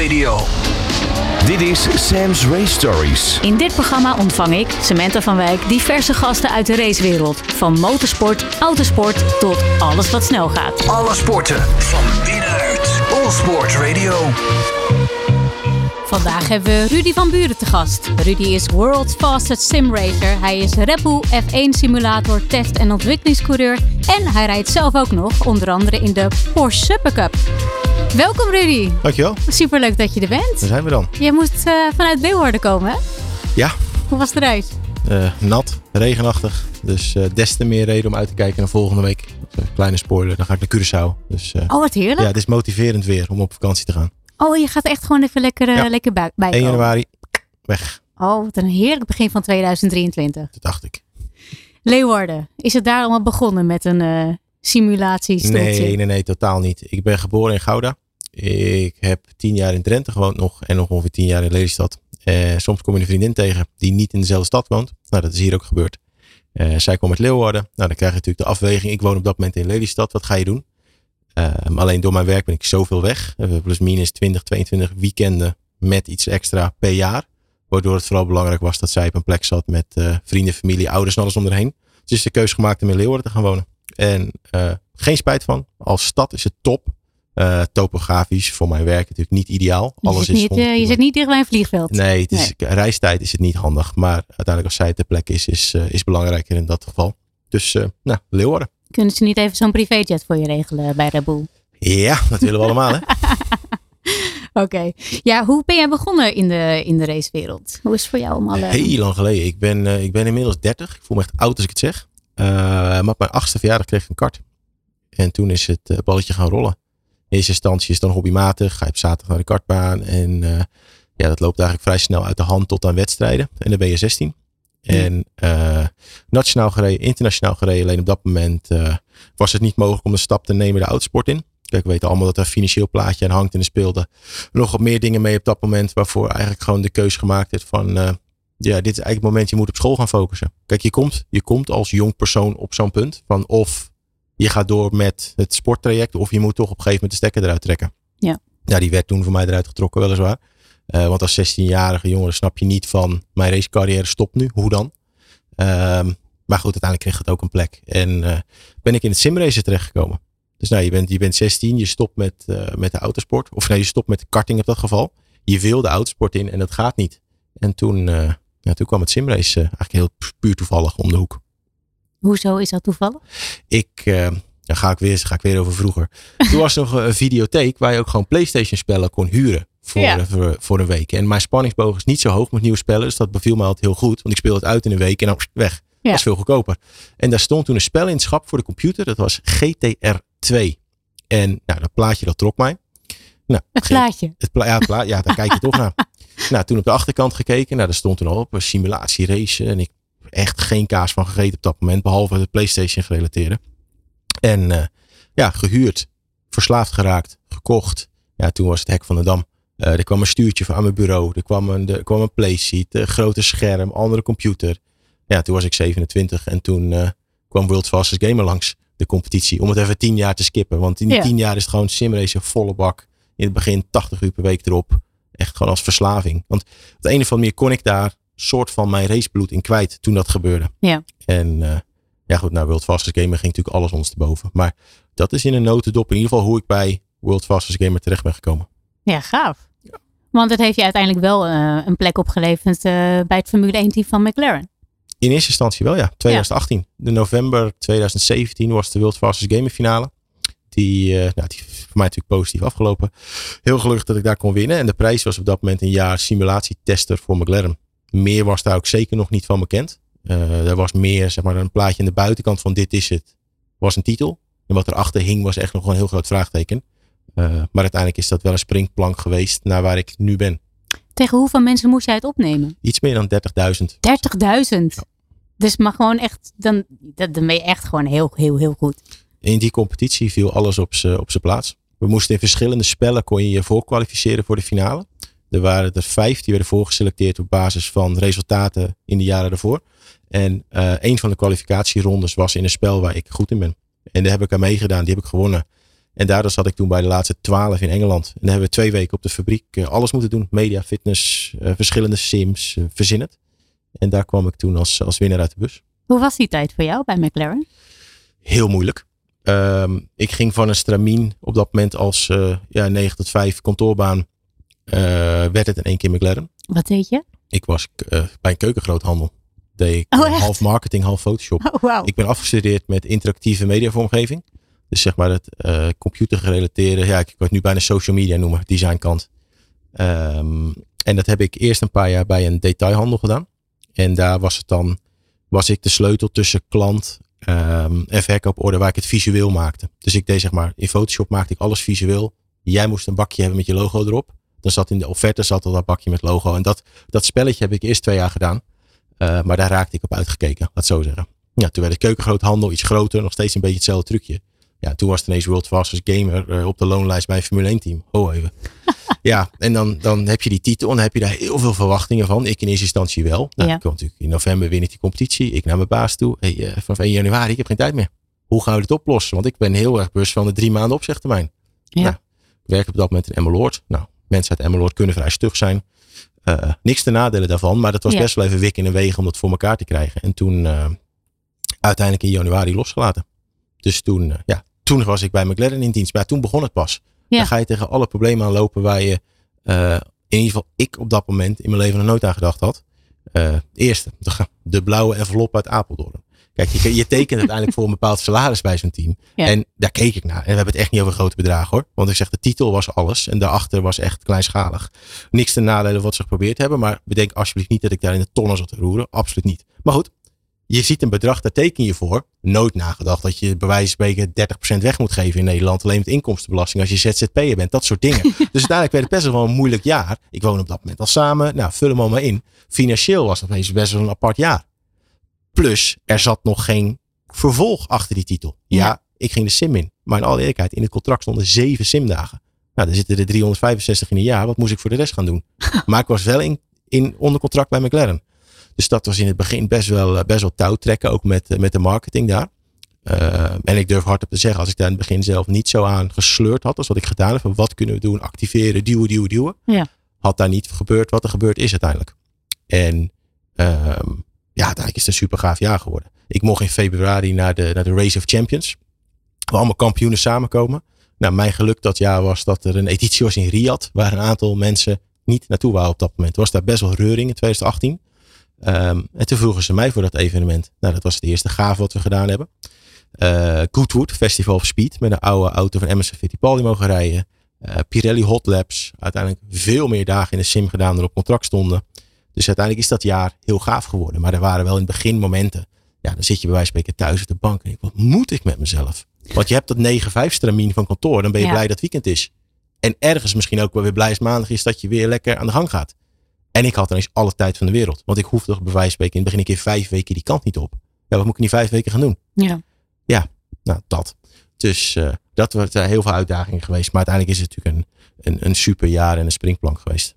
Radio. Dit is Sam's Race Stories. In dit programma ontvang ik, Samantha van Wijk, diverse gasten uit de racewereld. Van motorsport, autosport tot alles wat snel gaat. Alle sporten van binnenuit. All Sport Radio. Vandaag hebben we Rudy van Buren te gast. Rudy is World's Fastest Sim Racer. Hij is Red Bull F1 simulator, test- en ontwikkelingscoureur. En hij rijdt zelf ook nog, onder andere in de Porsche Supercup. Welkom Rudy. Dankjewel, Superleuk dat je er bent. daar zijn we dan. Je moest eh, vanuit Leeuwarden komen, hè? Ja, Hoe was de reis? eh, nat, regenachtig. Dus eh, des te meer reden om uit te kijken naar volgende week. Kleine spoiler, dan ga ik naar Curaçao. Dus Oh, wat heerlijk. ja, het is motiverend weer om op vakantie te gaan. Oh, je gaat echt gewoon even lekker, Ja. lekker bij, 1 bijkomen. januari, weg. Oh, wat een heerlijk begin van 2023. Dat dacht ik. Leeuwarden, is het daar allemaal begonnen met een simulatiestoeltje? Nee, nee, nee, totaal niet. Ik ben geboren in Gouda. Ik heb tien jaar in Drenthe gewoond nog. En nog ongeveer tien jaar in Lelystad. Eh, soms kom je een vriendin tegen die niet in dezelfde stad woont. Nou, dat is hier ook gebeurd. Eh, zij kwam uit Leeuwarden. Nou, dan krijg je natuurlijk de afweging. Ik woon op dat moment in Lelystad. Wat ga je doen? Maar alleen door mijn werk ben ik zoveel weg. Plus minus 20, 22 weekenden met iets extra per jaar. Waardoor het vooral belangrijk was dat zij op een plek zat met eh, vrienden, familie, ouders en alles om erheen. Dus is de keuze gemaakt om in Leeuwarden te gaan wonen. En eh, geen spijt van. Als stad is het top. Eh, topografisch voor mijn werk natuurlijk niet ideaal. Je, Alles zit is niet, 100 eh, je zit niet dicht bij een vliegveld. Nee, het is, reistijd is het niet handig. Maar uiteindelijk als zij ter plekke is, is, is belangrijker in dat geval. Dus nou, Leeuwarden. Kunnen ze niet even zo'n privéjet voor je regelen bij Bull? Ja, dat willen we allemaal hè. Oké. Ja, hoe ben jij begonnen in de, in de racewereld? Hoe is het voor jou allemaal? Heel lang geleden. Ik ben, ik ben inmiddels 30. Ik voel me echt oud als ik het zeg. Eh, maar op mijn achtste verjaardag kreeg ik een kart. En toen is het eh, balletje gaan rollen. In eerste instantie is het dan hobbymatig. Ga je op zaterdag naar de kartbaan. En eh, ja, dat loopt eigenlijk vrij snel uit de hand tot aan wedstrijden. En dan ben je 16. En nationaal gereden, internationaal gereden. Alleen op dat moment was het niet mogelijk om de stap te nemen de autosport in. Kijk, we weten allemaal dat er een financieel plaatje aan hangt. En er speelden nog wat meer dingen mee op dat moment. Waarvoor eigenlijk gewoon de keuze gemaakt werd van... ja, dit is eigenlijk het moment, je moet op school gaan focussen. Kijk, je komt, je komt als jong persoon op zo'n punt van of je gaat door met het sporttraject of je moet toch op een gegeven moment de stekker eruit trekken. Ja. Ja, die werd toen voor mij eruit getrokken weliswaar. Eh, want als 16-jarige jongen snap je niet van mijn racecarrière stopt nu, hoe dan? Ehm, maar goed, uiteindelijk kreeg het ook een plek. En eh, ben ik in het simracen terechtgekomen. Dus nou, je bent, je bent 16, je stopt met, eh, met de autosport. Of nee, je stopt met de karting op dat geval. Je wil de autosport in en dat gaat niet. En toen, eh, toen kwam het simrace eh, eigenlijk heel pu- puur toevallig om de hoek. Hoezo is dat toevallig? Ik, eh, dan ga ik, weer, ga ik weer over vroeger. Toen was er nog een videotheek waar je ook gewoon Playstation spellen kon huren. Voor, Ja. eh, voor, voor een week. En mijn spanningsboog is niet zo hoog met nieuwe spellen. Dus dat beviel me altijd heel goed. Want ik speelde het uit in een week en dan weg. Ja. Dat is veel goedkoper. En daar stond toen een spel in het schap voor de computer. Dat was GTR 2. En nou, dat plaatje dat trok mij. Nou, Het plaatje. het pla ja, het ja, daar kijk je toch naar. Nou, toen op de achterkant gekeken. Nou, daar stond toen al op een simulatie racen. En ik heb echt geen kaas van gegeten op dat moment. Behalve het PlayStation gerelateerde. En eh, ja, gehuurd. Verslaafd geraakt. Gekocht. Ja, toen was het hek van de dam. Eh, er kwam een stuurtje van aan mijn bureau. Er kwam een, er kwam een playseat. Een grote scherm. Andere computer. Ja, toen was ik 27. En toen eh, kwam World Fastest Gamer langs. De competitie. Om het even 10 jaar te skippen. Want in die Ja. 10 jaar is het gewoon simracen volle bak. In het begin 80 uur per week erop. Echt gewoon als verslaving. Want op de een of andere manier kon ik daar soort van mijn racebloed in kwijt toen dat gebeurde. Ja. En eh, ja goed, nou World Fastest Gamer ging natuurlijk alles ondersteboven. Maar dat is in een notendop in ieder geval hoe ik bij World Fastest Gamer terecht ben gekomen. Ja, gaaf. Want het heeft je uiteindelijk wel eh, een plek opgeleverd eh, bij het Formule 1 team van McLaren. In eerste instantie wel, ja. 2018. De november 2017 was de World Fastest Gamer finale. Die, eh, nou, die is voor mij natuurlijk positief afgelopen. Heel gelukkig dat ik daar kon winnen. En de prijs was op dat moment een jaar simulatietester voor McLaren. Meer was daar ook zeker nog niet van bekend. Eh, er was meer, zeg maar, een plaatje aan de buitenkant van dit is het. Was een titel. En wat erachter hing was echt nog een heel groot vraagteken. Eh, maar uiteindelijk is dat wel een springplank geweest naar waar ik nu ben. Tegen hoeveel mensen moest jij het opnemen? 30.000. Iets meer dan 30.000. Dus maar gewoon echt, dan, dan ben je echt gewoon heel, heel, heel goed. In die competitie viel alles op zijn plaats. We moesten in verschillende spellen kon je je voorkwalificeren voor de finale. Er waren er vijf die werden voorgeselecteerd op basis van resultaten in de jaren daarvoor. En eh een van de kwalificatierondes was in een spel waar ik goed in ben. En daar heb ik aan meegedaan, die heb ik gewonnen. En daardoor zat ik toen bij de laatste twaalf in Engeland. En dan hebben we twee weken op de fabriek eh, alles moeten doen. Media, fitness, eh, verschillende sims, verzin het. En daar kwam ik toen als, als winnaar uit de bus. Hoe was die tijd voor jou bij McLaren? Heel moeilijk. Um, ik ging van een stramien op dat moment als uh, ja, 9 tot 5 kantoorbaan. werd het in één keer McLaren. Wat deed je? Ik was bij een keukengroothandel deed ik oh, half marketing, half Photoshop. Oh, wow. Ik ben afgestudeerd met interactieve mediavormgeving. Dus zeg maar het computergerelateerde, ja, ik word nu bijna social media noemen, designkant. Um, en dat heb ik eerst een paar jaar bij een detailhandel gedaan. En daar was het dan, was ik de sleutel tussen klant um, en verkooporde waar ik het visueel maakte. Dus ik deed zeg maar, in Photoshop maakte ik alles visueel. Jij moest een bakje hebben met je logo erop. Dan zat in de offerte zat al dat bakje met logo. En dat, dat spelletje heb ik eerst twee jaar gedaan. Uh, maar daar raakte ik op uitgekeken, laat zo zeggen. Ja, toen werd de keukengroothandel iets groter, nog steeds een beetje hetzelfde trucje. Ja, toen was het ineens World Fastest Gamer uh, op de loonlijst bij een Formule 1 team. Oh even. ja, en dan, dan heb je die titel en dan heb je daar heel veel verwachtingen van. Ik in eerste instantie wel. Nou, ja. ik kom natuurlijk in november win ik die competitie. Ik naar mijn baas toe. Hey, uh, vanaf 1 januari, ik heb geen tijd meer. Hoe gaan we dit oplossen? Want ik ben heel erg bewust van de drie maanden opzegtermijn. Ja. Nou, ik werk op dat moment in Emmeloord. Nou, mensen uit Emmeloord kunnen vrij stug zijn. Uh, niks te nadelen daarvan, maar dat was ja. best wel even wikken en wegen om dat voor elkaar te krijgen. En toen uh, uiteindelijk in januari losgelaten. Dus toen, ja, toen was ik bij McLaren in dienst. Maar toen begon het pas. Ja. Dan ga je tegen alle problemen aanlopen waar je, in ieder geval ik op dat moment in mijn leven nog nooit aan gedacht had. eerste, de blauwe envelop uit Apeldoorn. Kijk, je, je tekent uiteindelijk voor een bepaald salaris bij zo'n team. Ja. En daar keek ik naar. En we hebben het echt niet over grote bedragen hoor. Want ik zeg, de titel was alles. En daarachter was echt kleinschalig. Niks te nadelen wat ze geprobeerd hebben. Maar bedenk alsjeblieft niet dat ik daar in de tonnen zat te roeren. Absoluut niet. Maar goed, je ziet een bedrag, daar teken je voor. Nooit nagedacht dat je bij wijze van spreken 30% weg moet geven in Nederland. Alleen met inkomstenbelasting als je ZZP'er bent. Dat soort dingen. dus uiteindelijk werd het best wel een moeilijk jaar. Ik woon op dat moment al samen. Nou, vul hem allemaal in. Financieel was het best wel een apart jaar. Plus, er zat nog geen vervolg achter die titel. Ja, ja, ik ging de sim in. Maar in alle eerlijkheid, in het contract stonden zeven simdagen. Nou, dan zitten er 365 in een jaar. Wat moest ik voor de rest gaan doen? maar ik was wel in, in onder contract bij McLaren. Dus dat was in het begin best wel, eh, best wel touw trekken. Ook met, eh, met de marketing daar. Uh, en ik durf hardop te zeggen, als ik daar in het begin zelf niet zo aan gesleurd had als wat ik gedaan heb. Wat kunnen we doen? Activeren, duwen, duwen, duwen. Ja. Had daar niet gebeurd wat er gebeurd is uiteindelijk. En uh, ja, uiteindelijk is het een super gaaf jaar geworden. Ik mocht in februari naar de, naar de Race of Champions. Waar allemaal kampioenen samenkomen. Nou, mijn geluk dat jaar was dat er een editie was in Riyadh. Waar een aantal mensen niet naartoe waren op dat moment. Er was daar best wel reuring in 2018. Um, ehm, en toen vroegen ze mij voor dat evenement. Nou, dat was het eerste gaaf wat we gedaan hebben. Uh, Goodwood, Festival of Speed. Met een oude auto van Emerson Fittipaldi mogen rijden. Uh, Pirelli Hot Labs. Uiteindelijk veel meer dagen in de sim gedaan dan op contract stonden. Dus uiteindelijk is dat jaar heel gaaf geworden. Maar er waren wel in het begin momenten. Ja, dan zit je bij wijze van spreken thuis op de bank. En ik, wat moet ik met mezelf? Want je hebt dat 9-5 stramien van kantoor. Dan ben je blij dat het weekend is. En ergens misschien ook wel weer blij maandag is dat je weer lekker aan de gang gaat. En ik had ineens alle tijd van de wereld. Want ik hoefde toch bij wijze van spreken in het begin een keer vijf weken die kant niet op. Ja, wat moet ik in die vijf weken gaan doen? Ja. Ja, nou dat. Dus uh, dat wordt uh, heel veel uitdagingen geweest. Maar uiteindelijk is het natuurlijk een, een, een super jaar en een springplank geweest.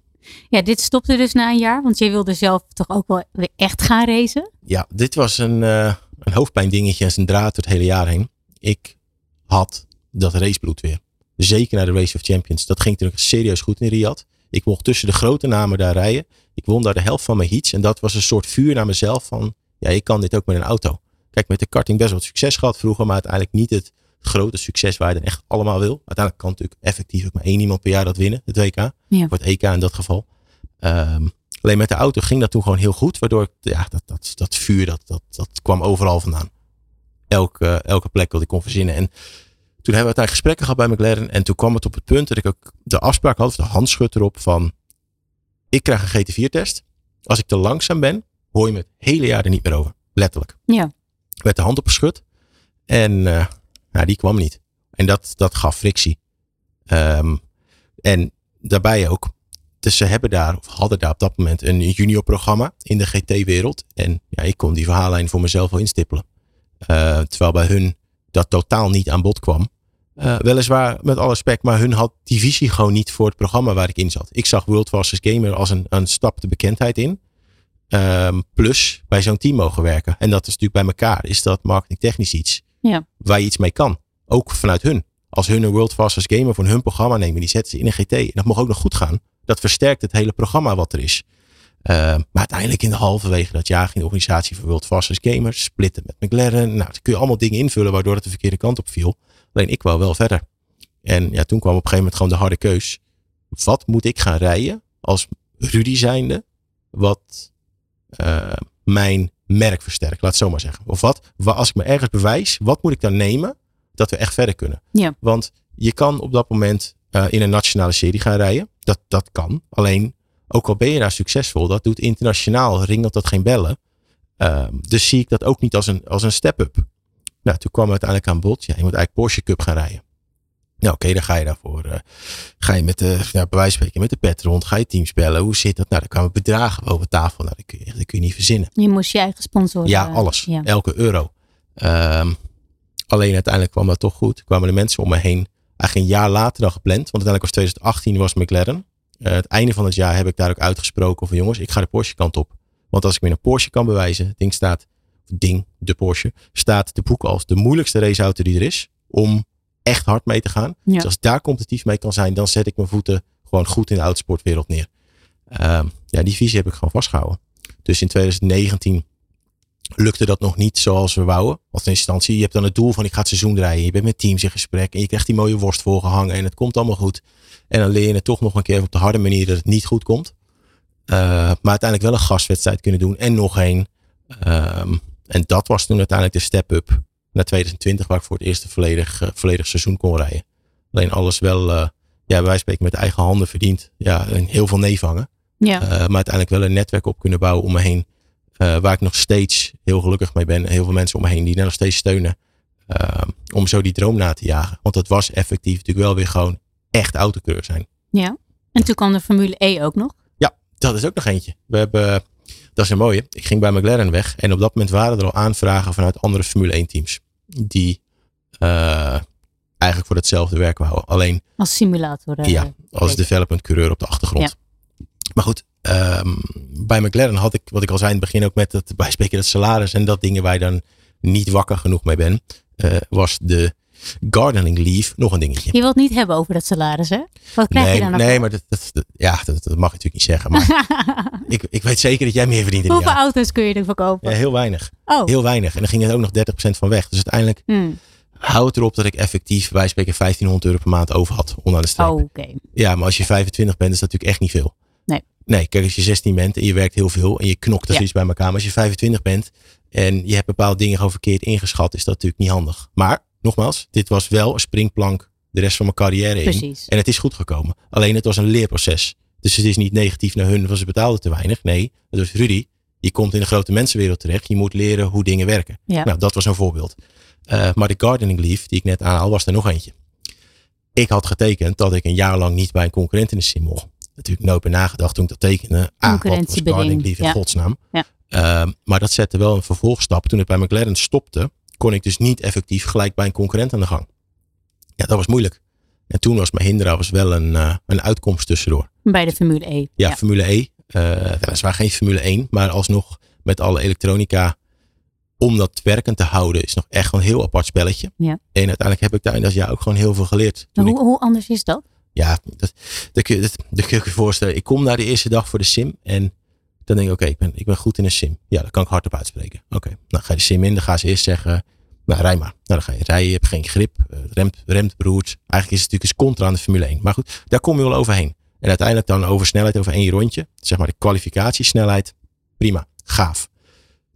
Ja, dit stopte dus na een jaar, want jij wilde zelf toch ook wel weer echt gaan racen? Ja, dit was een, uh, een hoofdpijndingetje en een draad door het hele jaar heen. Ik had dat racebloed weer. Zeker naar de Race of Champions. Dat ging natuurlijk serieus goed in Riyadh. Ik mocht tussen de grote namen daar rijden. Ik won daar de helft van mijn heats. En dat was een soort vuur naar mezelf van, ja, ik kan dit ook met een auto. Kijk, met de karting best wel succes gehad vroeger, maar uiteindelijk niet het grote succes waar je dan echt allemaal wil. Uiteindelijk kan natuurlijk effectief ook maar één iemand per jaar dat winnen, het WK. Ja. Voor het EK in dat geval. Um, alleen met de auto ging dat toen gewoon heel goed. Waardoor ja, dat, dat, dat vuur, dat, dat, dat kwam overal vandaan. Elke, elke plek wat ik kon verzinnen. En toen hebben we uiteindelijk gesprekken gehad bij McLaren. En toen kwam het op het punt dat ik ook de afspraak had, of de handschut erop van... Ik krijg een GT4-test. Als ik te langzaam ben, hoor je me het hele jaar er niet meer over. Letterlijk. Ja. Werd de hand op geschud. En uh, nou, die kwam niet. En dat, dat gaf frictie. Um, en daarbij ook, dus ze hebben daar, of hadden daar op dat moment een junior programma in de GT-wereld. En ja, ik kon die verhaallijn voor mezelf wel instippelen. Uh, terwijl bij hun dat totaal niet aan bod kwam. Uh, weliswaar met alle respect, maar hun had die visie gewoon niet voor het programma waar ik in zat. Ik zag World Fastest Gamer als een, een stap de bekendheid in. Um, plus bij zo'n team mogen werken. En dat is natuurlijk bij elkaar, is dat marketingtechnisch iets ja. waar je iets mee kan. Ook vanuit hun. als hun een World Fastest Gamer voor hun programma nemen, die zetten ze in een GT. En dat mag ook nog goed gaan. Dat versterkt het hele programma wat er is. Uh, maar uiteindelijk in de halverwege dat jaar ging de organisatie voor World Fastest Gamers splitten met McLaren. Nou, dan kun je allemaal dingen invullen waardoor het de verkeerde kant op viel. Alleen ik wou wel verder. En ja, toen kwam op een gegeven moment gewoon de harde keus. Wat moet ik gaan rijden als Rudy zijnde? Wat uh, mijn merk versterkt, laat het zo maar zeggen. Of wat, als ik me ergens bewijs, wat moet ik dan nemen dat we echt verder kunnen? Ja. Want je kan op dat moment uh, in een nationale serie gaan rijden. Dat, dat kan. Alleen, ook al ben je daar succesvol, dat doet internationaal, ringelt dat geen bellen. Uh, dus zie ik dat ook niet als een, als een step-up. Nou, toen kwam uiteindelijk aan bod. Ja, je moet eigenlijk Porsche Cup gaan rijden. Nou, oké, okay, dan ga je daarvoor. Uh, ga je met de, ja, bij wijze van spreken, met de pet rond. Ga je teams bellen. Hoe zit dat? Nou, dan kwamen bedragen over tafel. Nou, dat kun je, dat kun je niet verzinnen. Je moest je eigen sponsoren. Ja, alles. Ja. Elke euro. Um, alleen uiteindelijk kwam dat toch goed. Kwamen de mensen om me heen. Eigenlijk een jaar later dan gepland. Want uiteindelijk was 2018 was McLaren. Uh, het einde van het jaar heb ik daar ook uitgesproken van jongens, ik ga de Porsche kant op. Want als ik me een Porsche kan bewijzen, het ding staat, ding, de Porsche, staat de boek als de moeilijkste raceauto die er is. Om echt hard mee te gaan. Ja. Dus als daar competitief mee kan zijn, dan zet ik mijn voeten gewoon goed in de autosportwereld neer. Uh, ja, die visie heb ik gewoon vastgehouden. Dus in 2019 lukte dat nog niet zoals we wouden. Want in instantie, je hebt dan het doel van ik ga het seizoen rijden. Je bent met teams in gesprek en je krijgt die mooie worst voorgehangen en het komt allemaal goed. En dan leer je het toch nog een keer op de harde manier dat het niet goed komt. Uh, maar uiteindelijk wel een gastwedstrijd kunnen doen en nog. Um, en dat was toen uiteindelijk de step-up naar 2020, waar ik voor het eerst een volledig, uh, volledig seizoen kon rijden. Alleen alles wel, uh, ja, wij spreken met eigen handen verdiend. Ja, en heel veel nee vangen. Ja. Uh, maar uiteindelijk wel een netwerk op kunnen bouwen om me heen. Waar ik nog steeds heel gelukkig mee ben. Heel veel mensen om me heen die daar nog steeds steunen. Om zo die droom na te jagen. Want het was effectief natuurlijk wel weer gewoon echt autocoureur zijn. Ja. En toen kwam de Formule E ook nog. Ja, dat is ook nog eentje. We hebben, dat is een mooie. Ik ging bij McLaren weg. En op dat moment waren er al aanvragen vanuit andere Formule 1 teams. Die uh, eigenlijk voor hetzelfde werk houden. Alleen. Als simulator. Uh, ja, als development coureur op de achtergrond. Ja. Maar goed, um, bij McLaren had ik, wat ik al zei in het begin ook met het bijspreken dat salaris en dat dingen waar je dan niet wakker genoeg mee ben, uh, was de gardening leave nog een dingetje. Je wilt niet hebben over dat salaris, hè? Wat krijg nee, je dan nog? Nee, maar dat, dat, dat ja, dat, dat, mag je natuurlijk niet zeggen. Maar ik, ik weet zeker dat jij meer verdient Hoeveel jaar. auto's kun je er verkopen? Ja, heel weinig. Oh. Heel weinig. En dan ging er ook nog 30% van weg. Dus uiteindelijk Hmm. houdt het erop dat ik effectief, wij spreken 1500 euro per maand over had. Onderaan de streep. Oh, oké. Ja, maar als je 25 bent, is dat natuurlijk echt niet veel. Nee. Nee, kijk, als je 16 bent en je werkt heel veel en je knokt er Ja. iets bij elkaar. Maar als je 25 bent en je hebt bepaalde dingen gewoon verkeerd ingeschat, is dat natuurlijk niet handig. Maar, nogmaals, dit was wel een springplank de rest van mijn carrière in. Precies. En het is goed gekomen. Alleen het was een leerproces. Dus het is niet negatief naar hun, want ze betaalden te weinig. Nee, het was Rudy. Je komt in de grote mensenwereld terecht. Je moet leren hoe dingen werken. Ja. Nou, dat was een voorbeeld. Uh, maar de gardening leave, die ik net aanhaal, was er nog eentje. Ik had getekend dat ik een jaar lang niet bij een concurrent in de sim mocht. Natuurlijk nooit bij nagedacht toen ik dat tekende. Ah, wat was Concurrentiebeding, gardening leave in ja. godsnaam. Ja. Uh, maar dat zette wel een vervolgstap. Toen ik bij McLaren stopte, kon ik dus niet effectief gelijk bij een concurrent aan de gang. Ja, dat was moeilijk. En toen was Mahindra was wel een, uh, een uitkomst tussendoor. Bij de Formule E. Ja, Formule E. Uh, dat is waar geen Formule 1, maar alsnog met alle elektronica om dat werkend te houden is nog echt een heel apart spelletje. Ja. En uiteindelijk heb ik daar in dat jaar ook gewoon heel veel geleerd. Maar hoe, hoe anders is dat? ja, dat, dat, kun je- dat, dat kun je voorstellen. Ik kom naar de eerste dag voor de sim en dan denk ik, oké, ik, ben, ik ben goed in een sim. Ja, dat kan ik hardop uitspreken. Oké, nou ga je de sim in, dan gaan ze eerst zeggen, nou rij maar. Nou dan ga je rijden, je hebt geen grip, eh, het remt, remt beroerd. Eigenlijk is het natuurlijk eens contra aan de Formule 1. Maar goed, daar kom je wel overheen. En uiteindelijk dan over snelheid, over één rondje. Zeg maar de kwalificatiesnelheid. Prima, gaaf.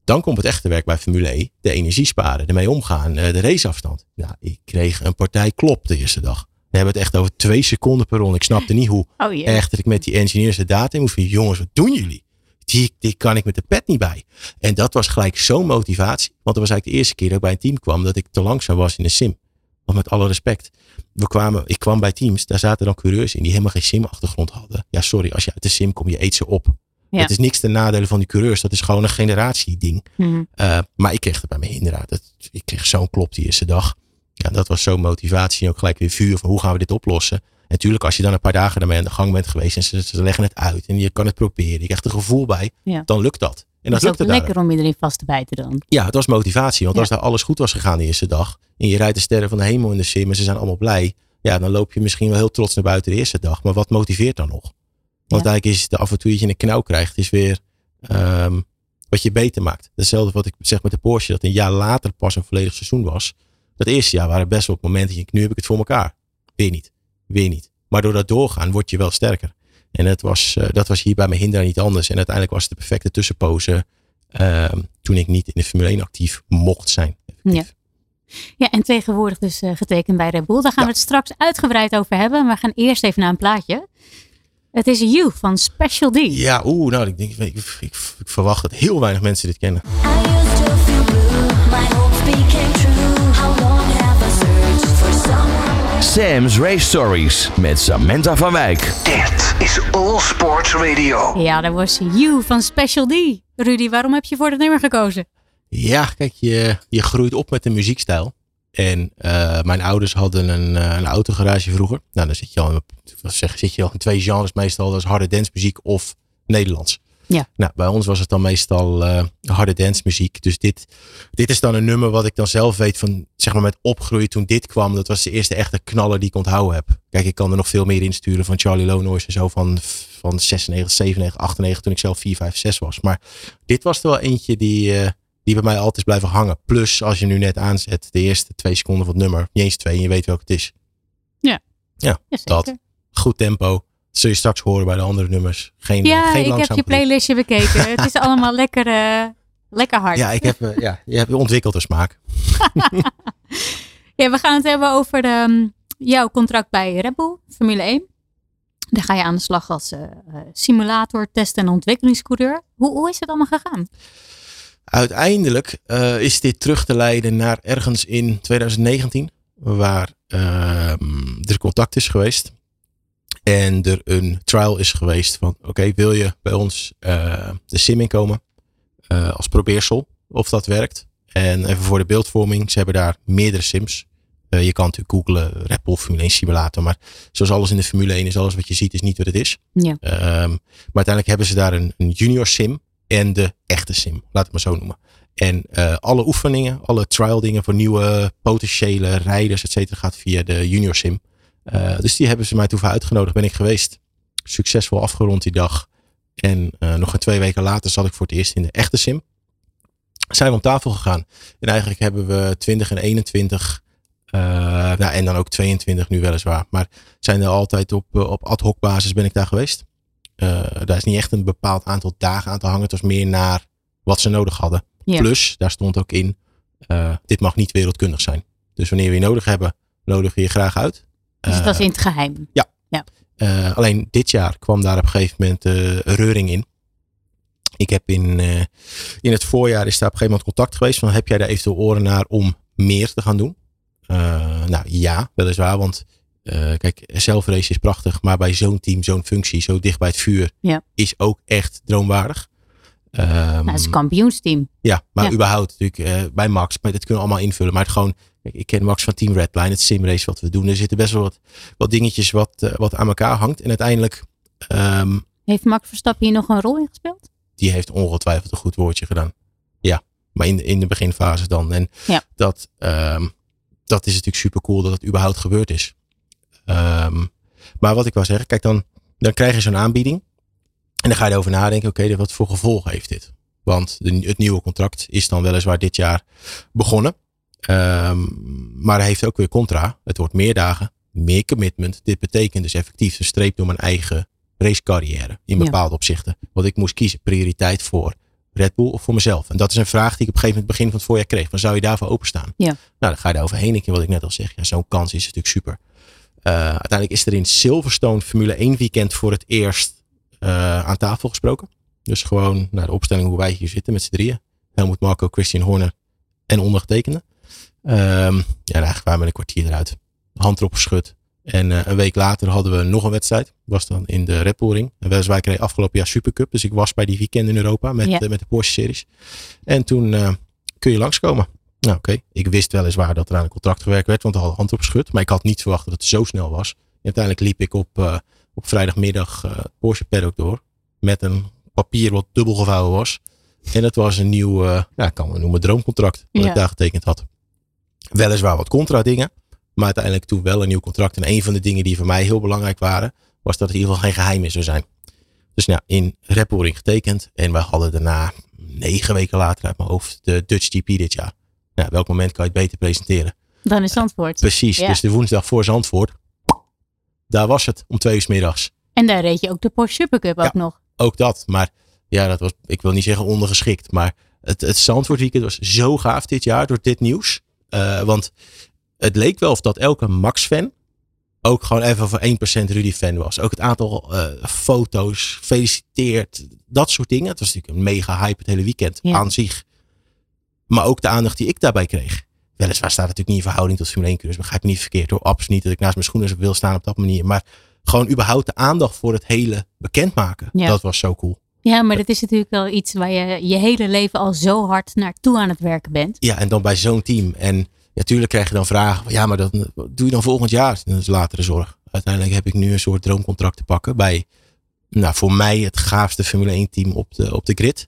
Dan komt het echte werk bij Formule E. De energie sparen, ermee omgaan, eh, de raceafstand. Nou, ik kreeg een partij klop de eerste dag. We hebben het echt over twee seconden per ronde. Ik snapte niet hoe Oh echt dat ik met die engineers de data in moest. Jongens, wat doen jullie? Die, die kan ik met de pet niet bij. En dat was gelijk zo'n motivatie. Want dat was eigenlijk de eerste keer dat ik bij een team kwam dat ik te langzaam was in de sim. Want met alle respect. We kwamen, ik kwam bij teams, daar zaten dan coureurs in die helemaal geen sim-achtergrond hadden. Ja, sorry, als je uit de sim komt, je eet ze op. Ja. Het is niks ten nadele van die coureurs. Dat is gewoon een generatieding. Uh, maar ik kreeg het bij me inderdaad. Dat, ik kreeg zo'n klop die eerste dag. Ja, dat was zo'n motivatie. En ook gelijk weer vuur van hoe gaan we dit oplossen. Natuurlijk, als je dan een paar dagen daarmee aan de gang bent geweest en ze, ze leggen het uit en je kan het proberen, je krijgt er gevoel bij, Ja. dan lukt dat. En Het dat is ook daar. lekker om je erin vast te bijten dan. Ja, het was motivatie. Want Ja. als daar alles goed was gegaan de eerste dag. En je rijdt de sterren van de hemel in de sim en ze zijn allemaal blij. Ja, dan loop je misschien wel heel trots naar buiten de eerste dag. Maar wat motiveert dan nog? Want Ja. eigenlijk is het af en toe dat je een knauw krijgt, is weer ehm, wat je beter maakt. Hetzelfde wat ik zeg met de Porsche, dat een jaar later pas een volledig seizoen was. Dat eerste jaar waren best wel op momenten, nu heb ik het voor elkaar. Weer niet, weer niet. Maar door dat doorgaan word je wel sterker. En het was, eh, dat was hier bij Mahindra niet anders. En uiteindelijk was het de perfecte tussenpose ehm, toen ik niet in de Formule 1 actief mocht zijn. effectief. Ja, en tegenwoordig dus eh, getekend bij Red Bull. Daar gaan Ja. we het straks uitgebreid over hebben. Maar we gaan eerst even naar een plaatje. Het is You van Special D. Ja, oeh, nou, ik, denk, ik, ik, ik, ik verwacht dat heel weinig mensen dit kennen. I used to feel blue, my Sam's Race Stories met Samantha van Wijk. Dit is All Sports Radio. Ja, dat was You van Special D. Rudy, waarom heb je voor dat nummer gekozen? Ja, kijk, je, je groeit op met een muziekstijl. En eh, mijn ouders hadden een, eh, een autogarage vroeger. Nou, dan zit je al, in, zeg, zit je al in twee genres meestal. Dat is harde dancemuziek of Nederlands. Ja. Nou, bij ons was het dan meestal eh, harde dancemuziek. Dus dit, dit is dan een nummer wat ik dan zelf weet van, zeg maar met opgroeien toen dit kwam. Dat was de eerste echte knaller die ik onthouden heb. Kijk, ik kan er nog veel meer insturen van Charlie Lonois en zo van, van 96, 97, 98 toen ik zelf 4, 5, 6 was. Maar dit was er wel eentje die, eh, die bij mij altijd is blijven hangen. Plus, als je nu net aanzet, de eerste twee seconden van het nummer, niet eens twee, en je weet welke het is. Jazeker. Dat. Goed tempo. Zul je straks horen bij de andere nummers. Geen, Ja, geen ik heb je playlistje bekeken. het is allemaal lekker, eh, lekker hard. Ja, ik heb, eh, ja, je hebt ontwikkeld een smaak. Ja, we gaan het hebben over de, mm, jouw contract bij Red Bull, Formule 1. Daar ga je aan de slag als eh, simulator, test- en ontwikkelingscoureur. Hoe, hoe is het allemaal gegaan? Uiteindelijk is dit terug te leiden naar ergens in 2019, waar ehm, er contact is geweest. En er een trial is geweest van, oké, wil je bij ons eh, de sim inkomen eh, als probeersel, of dat werkt. En even voor de beeldvorming, ze hebben daar meerdere sims. Eh, je kan natuurlijk googlen Red Bull Formule 1 simulator, maar zoals alles in de Formule 1 is, alles wat je ziet is niet wat het is. Ja. Ehm, maar uiteindelijk hebben ze daar een, een junior sim en de echte sim, laat het maar zo noemen. En alle oefeningen, alle trial dingen voor nieuwe potentiële rijders, et cetera, gaat via de junior sim. Eh, dus die hebben ze mij toen uitgenodigd, ben ik geweest. Succesvol afgerond die dag. En eh, nog een twee weken later zat ik voor het eerst in de echte sim. Zijn we om tafel gegaan. En eigenlijk hebben we 20 en 21, eh, nou, en dan ook 22 nu weliswaar. Maar zijn er altijd op, op ad hoc basis ben ik daar geweest. Daar is niet echt een bepaald aantal dagen aan te hangen. Het was meer naar wat ze nodig hadden. Plus, daar stond ook in, dit mag niet wereldkundig zijn. Dus wanneer we je nodig hebben, nodigen we je graag uit. Dus Eh, dat is in het geheim. eh, alleen dit jaar kwam daar op een gegeven moment eh, reuring in. Ik heb in, eh, in het voorjaar is daar op een gegeven moment contact geweest. Van heb jij daar eventueel oren naar om meer te gaan doen? Eh, nou ja, weliswaar. Want eh, kijk, zelfrace is prachtig. Maar bij zo'n team, zo'n functie, zo dicht bij het vuur, Ja. is ook echt droomwaardig. Ehm, Nou, het is een kampioensteam. ja, maar Ja. überhaupt natuurlijk eh, bij Max. Maar dit kunnen we allemaal invullen. Maar het gewoon, ik ken Max van Team Redline, het simrace wat we doen. Er zitten best wel wat, wat dingetjes wat, eh, wat aan elkaar hangt. En uiteindelijk, ehm, Heeft Max Verstappen hier nog een rol in gespeeld? die heeft ongetwijfeld een goed woordje gedaan. Ja, maar in de, in de beginfase dan. En Ja. dat, ehm, dat is natuurlijk super cool dat het überhaupt gebeurd is. Ehm, maar wat ik wou zeggen, kijk dan, dan krijg je zo'n aanbieding. En dan ga je erover nadenken, oké, wat voor gevolgen heeft dit? Want de, het nieuwe contract is dan weliswaar dit jaar begonnen. Ehm, maar hij heeft ook weer contra. Het wordt meer dagen, meer commitment. Dit betekent dus effectief een streep door mijn eigen racecarrière in Ja. bepaalde opzichten. Want ik moest kiezen prioriteit voor Red Bull of voor mezelf. En dat is een vraag die ik op een gegeven moment begin van het voorjaar kreeg. Van zou je daarvoor openstaan? Ja. Nou, dan ga je daar overheen. Ik wat ik net al zeg. Ja, zo'n kans is natuurlijk super. Eh, uiteindelijk is er in Silverstone Formule 1 weekend voor het eerst eh, aan tafel gesproken. Dus gewoon naar de opstelling hoe wij hier zitten met z'n drieën. Helmut Marco, Christian Horner en ondergetekende. Ehm, ja, en eigenlijk waren we een kwartier eruit. Hand erop geschud. En eh, een week later hadden we nog een wedstrijd. Was dan in de Red Bull Ring. En weliswaar kreeg afgelopen jaar Supercup. Dus ik was bij die weekend in Europa met, Ja. eh, met de Porsche series. En toen eh, kun je langskomen. Nou oké, ik wist weliswaar dat er aan een contract gewerkt werd. Want we hadden hand op geschud. Maar ik had niet verwacht dat het zo snel was. uiteindelijk liep ik op, op vrijdagmiddag Porsche paddock door. Met een papier wat dubbel gevouwen was. En dat was een nieuw, ja, kan het noemen, droomcontract. Wat Ja. ik daar getekend had. Weliswaar wat contra dingen. Maar uiteindelijk toen wel een nieuw contract. En een van de dingen die voor mij heel belangrijk waren. Was dat het in ieder geval geen geheim meer zou zijn. Dus nou, in Red Bull Ring getekend. En we hadden daarna negen weken later uit mijn hoofd de Dutch GP dit jaar. Nou, welk moment kan je het beter presenteren? Dan is antwoord. Precies, Ja. dus de woensdag voor Zandvoort. Daar was het, om twee uur 's middags. En daar reed je ook de Porsche Supercup ook Ja. nog. Ook dat, maar ja, dat was, ik wil niet zeggen ondergeschikt. Maar het, het Zandvoort weekend was zo gaaf dit jaar door dit nieuws. Eh, want het leek wel of dat elke Max-fan ook gewoon even voor 1% Rudy-fan was. Ook het aantal eh, foto's, gefeliciteerd, dat soort dingen. Het was natuurlijk een mega hype het hele weekend Ja. aan zich. Maar ook de aandacht die ik daarbij kreeg. Weliswaar staat het natuurlijk niet in verhouding tot Formule 1 coureurs. Begrijp me niet verkeerd hoor. Absoluut niet dat ik naast mijn schoenen wil staan op dat manier. Maar gewoon überhaupt de aandacht voor het hele bekendmaken. Ja. Dat was zo cool. Ja, maar dat is natuurlijk wel iets waar je je hele leven al zo hard naartoe aan het werken bent. Ja, en dan bij zo'n team. En natuurlijk krijg je dan vragen. Ja, maar dat doe je dan volgend jaar? Dat is latere zorg. Uiteindelijk heb ik nu een soort droomcontract te pakken bij, nou, voor mij het gaafste Formule 1 team op de, op de grid.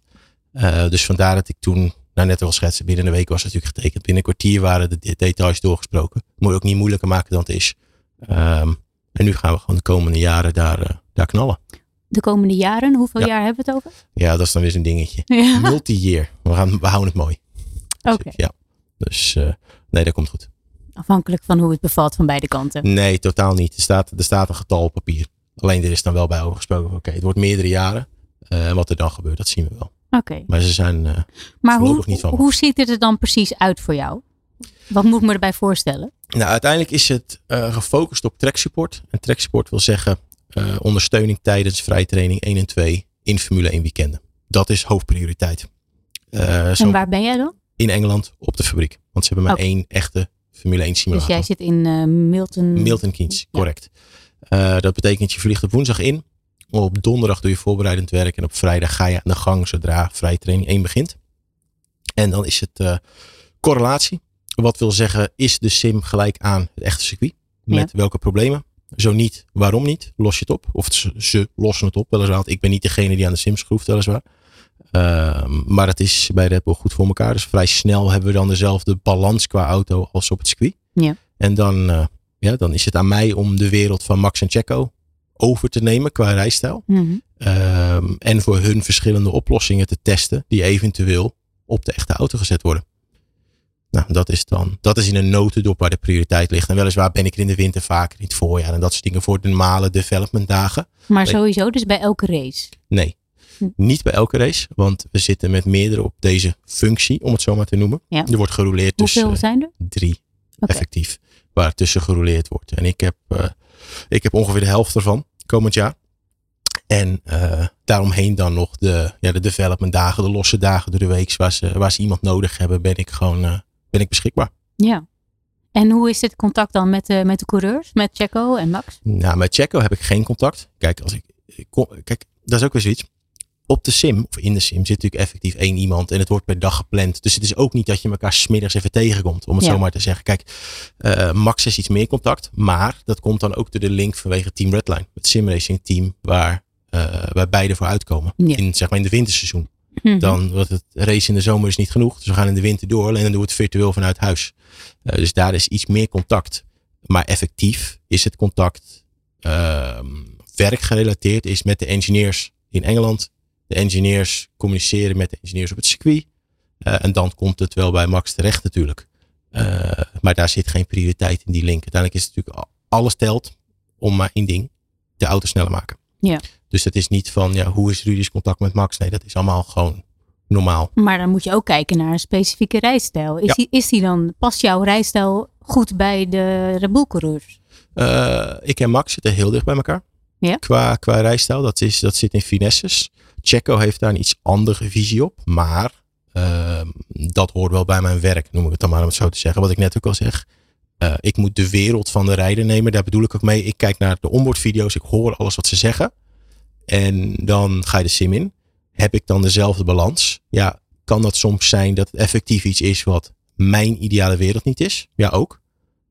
Eh, dus vandaar dat ik toen, nou net al schetsen, binnen een week was het natuurlijk getekend. Binnen een kwartier waren de de details doorgesproken. Moet je ook niet moeilijker maken dan het is. Ehm, en nu gaan we gewoon de komende jaren daar, eh, daar knallen. De komende jaren, hoeveel Ja. jaar hebben we het over? Ja, dat is dan weer zo'n dingetje. Ja, Multi-year. We, gaan, we houden het mooi. oké. Ja. Dus eh, nee, dat komt goed. Afhankelijk van hoe het bevalt van beide kanten. Nee, totaal niet. Er staat, er staat een getal op papier. Alleen er is dan wel bij over gesproken. Oké, het wordt meerdere jaren. Eh, En wat er dan gebeurt, dat zien we wel. Oké. Maar ze zijn. eh, Maar hoe, niet van hoe ziet het er dan precies uit voor jou? Wat moet ik me erbij voorstellen? nou, uiteindelijk is het eh, gefocust op track support. En track support wil zeggen eh, ondersteuning tijdens vrije training 1 en 2 in Formule 1 weekenden. Dat is hoofdprioriteit. Eh, En waar ben jij dan? in Engeland op de fabriek. Want ze hebben maar Oké. één echte Formule 1 Dus simulator. jij zit in eh, Milton. Milton Keynes, correct. Dat betekent je vliegt op woensdag in. Op donderdag doe je voorbereidend werk. En op vrijdag ga je aan de gang zodra vrije training 1 begint. En dan is het correlatie. Wat wil zeggen, is de sim gelijk aan het echte circuit? Met welke problemen? Zo niet, waarom niet? Los je het op? Of ze, ze lossen het op, weliswaar. Ik ben niet degene die aan de sim schroeft, weliswaar. Ehm, maar het is bij Red Bull goed voor elkaar. Dus vrij snel hebben we dan dezelfde balans qua auto als op het circuit. Ja. En dan, eh, ja, dan is het aan mij om de wereld van Max en Checo over te nemen qua rijstijl. Mhm. Ehm, en voor hun verschillende oplossingen te testen die eventueel op de echte auto gezet worden. Nou, dat is dan, dat is in een notendop waar de prioriteit ligt. En weliswaar ben ik er in de winter vaker, in het voorjaar en dat soort dingen voor de normale development dagen. Maar Nee. sowieso dus bij elke race. Nee, Hm. niet bij elke race, want we zitten met meerdere op deze functie, om het zo maar te noemen. Ja. Er wordt gerouleerd tussen Hoeveel zijn er? drie effectief, waar tussen gerouleerd wordt. En ik heb, eh, ik heb ongeveer de helft ervan komend jaar. En eh, daaromheen dan nog de, ja, de development dagen, de losse dagen door de week, waar ze, waar ze iemand nodig hebben, ben ik gewoon eh, ben ik beschikbaar. Ja. En hoe is dit contact dan met de, met de coureurs? Met Checo en Max? Nou, met Checo heb ik geen contact. Kijk, als ik, ik kom, kijk, dat is ook weer zoiets. Op de sim, of in de sim, zit natuurlijk effectief één iemand. En het wordt per dag gepland. Dus het is ook niet dat je elkaar smiddags even tegenkomt. Om het Ja. zo maar te zeggen. Kijk, eh, Max is iets meer contact. Maar dat komt dan ook door de link vanwege Team Redline. Het simracing team waar, eh waar beide voor uitkomen. Ja. In, zeg maar in de winterseizoen. Mhm. Dan wordt het race in de zomer is niet genoeg. Dus we gaan in de winter door. En dan doen we het virtueel vanuit huis. Eh, dus daar is iets meer contact. Maar effectief is het contact ehm, werkgerelateerd. Is met de engineers in Engeland. De engineers communiceren met de engineers op het circuit. Eh, en dan komt het wel bij Max terecht natuurlijk. Eh, maar daar zit geen prioriteit in die link. Uiteindelijk is het natuurlijk al- alles telt om maar één ding. De auto sneller maken. Ja. Dus het is niet van ja, hoe is Rudy's contact met Max? Nee, dat is allemaal gewoon normaal. Maar dan moet je ook kijken naar een specifieke rijstijl. Is, Ja. die, is die dan, past jouw rijstijl goed bij de Red coureurs? Eh, ik en Max zitten heel dicht bij elkaar. Ja. Qua, qua rijstijl. Dat, is, dat zit in finesses. Checo heeft daar een iets andere visie op. Maar ehm, dat hoort wel bij mijn werk, noem ik het dan maar om het zo te zeggen. Wat ik net ook al zeg. Eh, ik moet de wereld van de rijder nemen. Daar bedoel ik ook mee. Ik kijk naar de onboardvideo's. Ik hoor alles wat ze zeggen. En dan ga je de sim in. Heb ik dan dezelfde balans? Ja, kan dat soms zijn dat het effectief iets is wat mijn ideale wereld niet is? Ja, ook.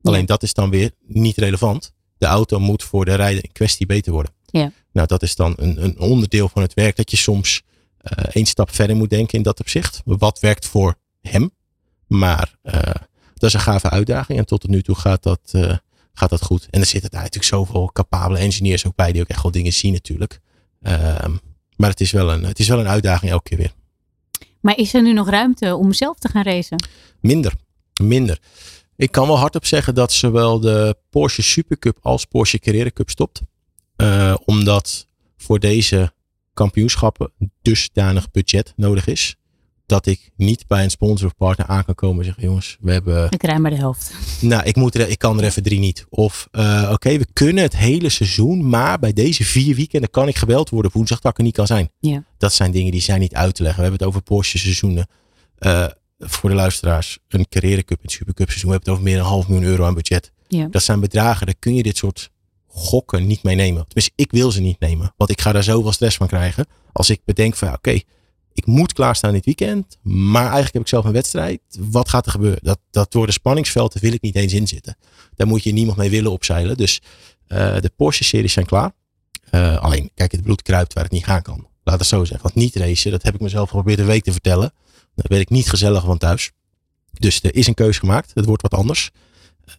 Alleen dat is dan weer niet relevant. De auto moet voor de rijder in kwestie beter worden. Ja. Nou, dat is dan een, een onderdeel van het werk dat je soms eh één stap verder moet denken in dat opzicht. Wat werkt voor hem? Maar eh, dat is een gave uitdaging en tot nu toe gaat dat, eh, gaat dat goed. En er zitten daar natuurlijk zoveel capabele engineers ook bij die ook echt wel dingen zien natuurlijk. Ehm, maar het is, wel een, het is wel een uitdaging elke keer weer. Maar is er nu nog ruimte om zelf te gaan racen? Minder. Minder. Ik kan wel hardop zeggen dat zowel de Porsche Supercup als Porsche Carrera Cup stopt. Eh, omdat voor deze kampioenschappen dusdanig budget nodig is. Dat ik niet bij een sponsor of partner aan kan komen en zeggen: jongens, we hebben. Ik rij maar de helft. Nou, ik, moet er, ik kan er even drie niet. Of eh, oké, we kunnen het hele seizoen, maar bij deze vier weekenden kan ik gebeld worden op woensdag dat ik er niet kan zijn. Ja. Dat zijn dingen die zijn niet uit te leggen. We hebben het over Porsche seizoenen. Eh, voor de luisteraars, een carrière cup, een supercup seizoen. We hebben het over meer dan een half miljoen euro aan budget. Ja. Dat zijn bedragen, daar kun je dit soort gokken niet mee nemen. Tenminste, ik wil ze niet nemen. Want ik ga daar zoveel stress van krijgen. Als ik bedenk van, oké, ik moet klaarstaan dit weekend. Maar eigenlijk heb ik zelf een wedstrijd. Wat gaat er gebeuren? Dat, dat door de spanningsvelden wil ik niet eens inzitten. Daar moet je niemand mee willen opzeilen. Dus eh, de Porsche-series zijn klaar. Eh, alleen, kijk, het bloed kruipt waar het niet gaan kan. Laat het zo zeggen. Want niet racen, dat heb ik mezelf geprobeerd een week te vertellen. Daar werd ik niet gezellig van thuis. Dus er is een keus gemaakt. Het wordt wat anders.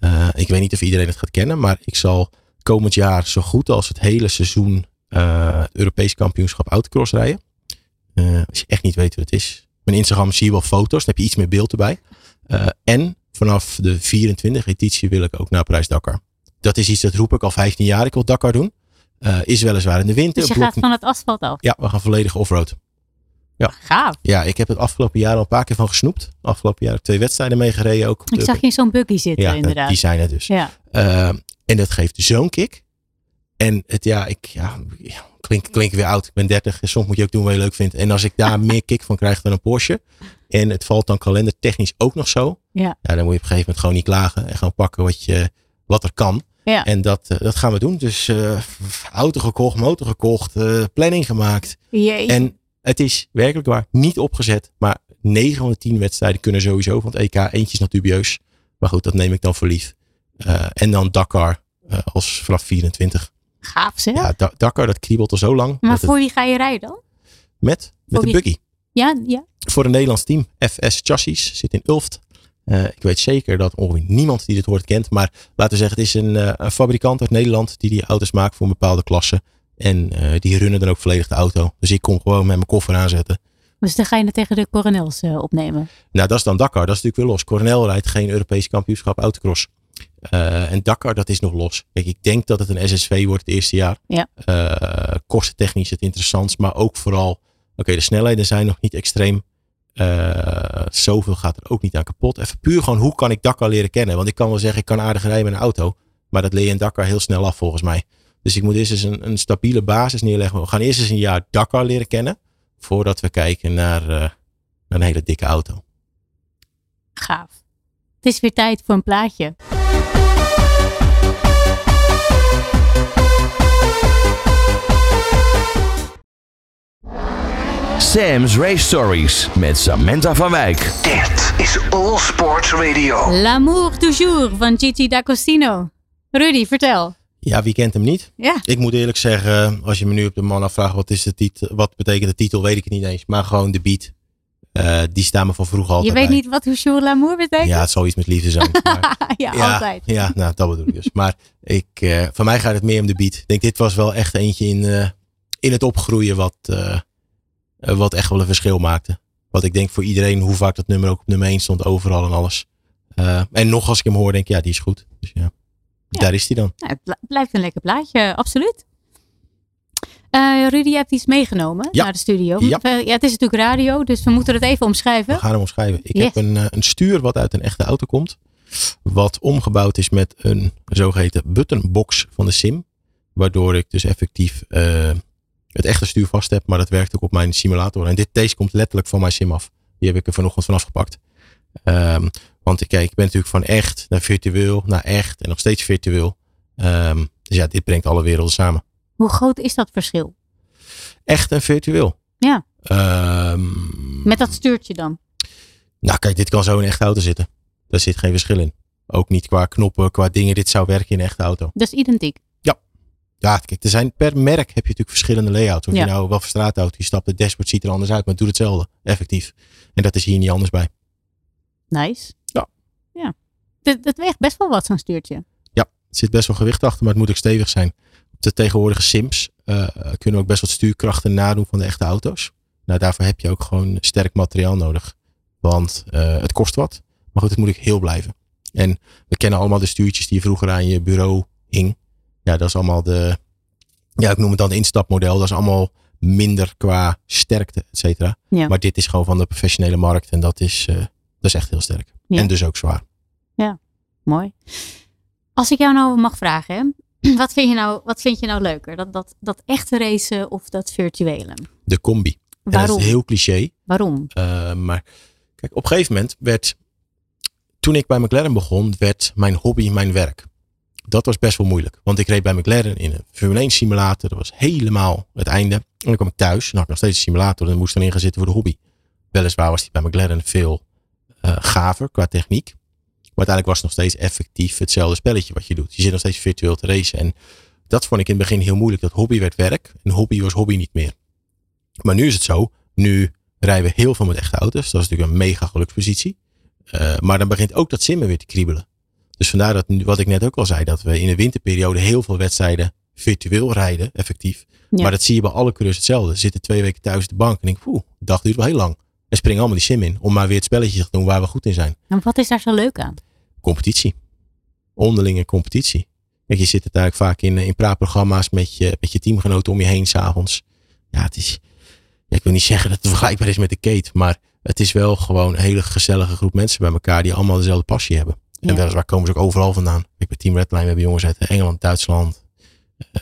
Eh, ik weet niet of iedereen het gaat kennen, maar ik zal komend jaar zo goed als het hele seizoen Europees kampioenschap autocross rijden. Eh, als je echt niet weet wat het is. Mijn Instagram zie je wel foto's, dan heb je iets meer beeld erbij. Eh, en vanaf de 24 editie wil ik ook naar Prijs Dakar. Dat is iets dat roep ik al 15 jaar. Ik wil Dakar doen. Eh, is weliswaar in de winter. Dus je gaat van het asfalt af. Ja, we gaan volledig offroad. Gaaf. Ja, ik heb het afgelopen jaar al een paar keer van gesnoept. Afgelopen jaar heb ik twee wedstrijden meegereden. Ook Ik de- zag je in zo'n buggy zitten ja, inderdaad. die zijn er dus. Ja. Uh, en dat geeft zo'n kick. En het, ja, ik ja, klink, klink weer oud. Ik ben 30. Soms moet je ook doen wat je leuk vindt. En als ik daar meer kick van krijg dan een Porsche. En het valt dan kalendertechnisch ook nog zo. Ja. Ja, dan moet je op een gegeven moment gewoon niet klagen. En gewoon pakken wat, je, wat er kan. Ja. En dat, eh, dat gaan we doen. Dus eh, auto gekocht, motor gekocht, eh, planning gemaakt. Jee. En het is werkelijk waar niet opgezet. Maar 9 van de 10 wedstrijden kunnen sowieso van het EK. Eentje is nog dubieus. Maar goed, dat neem ik dan voor lief. En dan Dakar als vanaf 24. Gaaf zeg. Ja, Da- Dakar dat kriebelt al zo lang. maar het- voor wie ga je rijden dan? met met wie? buggy. Ja, ja. Voor een Nederlands team. FS Chassis zit in Ulft. Eh, ik weet zeker dat ongeveer niemand die dit hoort kent. Maar laten we zeggen, het is een, eh, een fabrikant uit Nederland die die auto's maakt voor een bepaalde klasse. En eh, die runnen dan ook volledig de auto. Dus ik kom gewoon met mijn koffer aanzetten. Dus dan ga je het tegen de coronels opnemen. Nou, dat is dan Dakar. Dat is natuurlijk weer los. Coronel rijdt geen Europees kampioenschap autocross. Eh, en Dakar, dat is nog los. Kijk, ik denk dat het een SSV wordt het eerste jaar. Ja. Eh, kostentechnisch het interessantst. Maar ook vooral, oké, de snelheden zijn nog niet extreem. Eh, zoveel gaat er ook niet aan kapot. Even puur gewoon, hoe kan ik Dakar leren kennen? Want ik kan wel zeggen, ik kan aardig rijden met een auto. Maar dat leer je in Dakar heel snel af volgens mij. Dus ik moet eerst eens een, een stabiele basis neerleggen. We gaan eerst eens een jaar Dakar leren kennen. Voordat we kijken naar, naar een hele dikke auto. Gaaf. Het is weer tijd voor een plaatje. Sam's Race Stories met Samantha van Wijk. Dit is All Sports Radio. L'amour toujours van Gigi D'Agostino. Rudy, vertel. Ja, wie kent hem niet? Ja. Ik moet eerlijk zeggen, als je me nu op de man afvraagt wat, is de titel, wat betekent de titel, weet ik het niet eens. Maar gewoon de beat. Eh, die staan me van vroeger altijd Je weet bij. niet wat toujours l'amour betekent? Ja, het zal iets met liefde zijn. Maar, ja, ja, altijd. Ja, nou, dat bedoel ik dus. Maar ik, eh, voor mij gaat het meer om de beat. Ik denk, dit was wel echt eentje in, eh, in het opgroeien wat, wat echt wel een verschil maakte. Wat ik denk voor iedereen, hoe vaak dat nummer ook op nummer 1 stond, overal en alles. Eh, en nog als ik hem hoor, denk ik, ja, die is goed. Dus ja, Ja. daar is hij dan. Nou, het bl- blijft een lekker plaatje, absoluut. Eh, Rudy, je hebt iets meegenomen Ja. naar de studio. Ja. Eh, ja, het is natuurlijk radio, dus we moeten het even omschrijven. We gaan hem omschrijven. Ik Yes. heb een, eh, een stuur wat uit een echte auto komt. Wat omgebouwd is met een zogeheten buttonbox van de sim. Waardoor ik dus effectief eh, het echte stuur vast heb. Maar dat werkt ook op mijn simulator. En dit, deze komt letterlijk van mijn sim af. Die heb ik er vanochtend vanaf gepakt. Ehm, want ik, kijk, ik ben natuurlijk van echt naar virtueel, naar echt en nog steeds virtueel. Ehm, dus ja, dit brengt alle werelden samen. Hoe groot is dat verschil? Echt en virtueel. Ja. Ehm, Met dat stuurtje dan? Nou, kijk, dit kan zo in een echte auto zitten. Daar zit geen verschil in. Ook niet qua knoppen, qua dingen. Dit zou werken in een echte auto. Dat is identiek. Ja, kijk, er zijn per merk heb je natuurlijk verschillende layouts. Of Ja. je nou wel voor straatauto, je stapt, het dashboard ziet er anders uit, maar het doet hetzelfde. Effectief. En dat is hier niet anders bij. Nice. Ja. Ja. Dat, dat weegt best wel wat, zo'n stuurtje. Er zit best wel gewicht achter, maar het moet ook stevig zijn. Op de tegenwoordige Sims eh, kunnen we ook best wat stuurkrachten nadoen van de echte auto's. Nou, daarvoor heb je ook gewoon sterk materiaal nodig. Want eh, het kost wat. Maar goed, het moet ook heel blijven. En we kennen allemaal de stuurtjes die je vroeger aan je bureau hing. Ja, dat is allemaal de, ja, ik noem het dan de instapmodel. Dat is allemaal minder qua sterkte, et cetera. Ja. Maar dit is gewoon van de professionele markt. En dat is, eh, dat is echt heel sterk. Ja. En dus ook zwaar. Mooi. Als ik jou nou mag vragen, hè, wat vind je nou, wat vind je nou leuker? Dat, dat, dat echte racen of dat virtuele? De combi. En dat is heel cliché. Waarom? Uh, maar kijk, op een gegeven moment werd, toen ik bij McLaren begon, werd mijn hobby mijn werk. Dat was best wel moeilijk. Want ik reed bij McLaren in een Formule 1 simulator. Dat was helemaal het einde. En dan kwam ik thuis en had ik nog steeds een simulator. En moest erin gaan zitten voor de hobby. Weliswaar was die bij McLaren veel uh, gaver qua techniek. Maar uiteindelijk was het nog steeds effectief hetzelfde spelletje wat je doet. Je zit nog steeds virtueel te racen. En dat vond ik in het begin heel moeilijk. Dat hobby werd werk. En hobby was hobby niet meer. Maar nu is het zo. Nu rijden we heel veel met echte auto's. Dat is natuurlijk een mega gelukspositie. Uh, maar dan begint ook dat simmen weer te kriebelen. Dus vandaar dat, wat ik net ook al zei, dat we in de winterperiode heel veel wedstrijden virtueel rijden, effectief. Ja. Maar dat zie je bij alle coureurs hetzelfde. Ze zitten twee weken thuis op de bank en denk, poeh, de dag duurt wel heel lang. En springen allemaal die sim in om maar weer het spelletje te doen waar we goed in zijn. En wat is daar zo leuk aan? Competitie. Onderlinge competitie. Kijk, je zit natuurlijk vaak in, in praatprogramma's met je, met je teamgenoten om je heen s'avonds. Ja, het is, ja, ik wil niet zeggen dat het vergelijkbaar is met de Kate, maar het is wel gewoon een hele gezellige groep mensen bij elkaar die allemaal dezelfde passie hebben. En weliswaar komen ze ook overal vandaan. Ik bij Team Redline, we hebben jongens uit Engeland, Duitsland,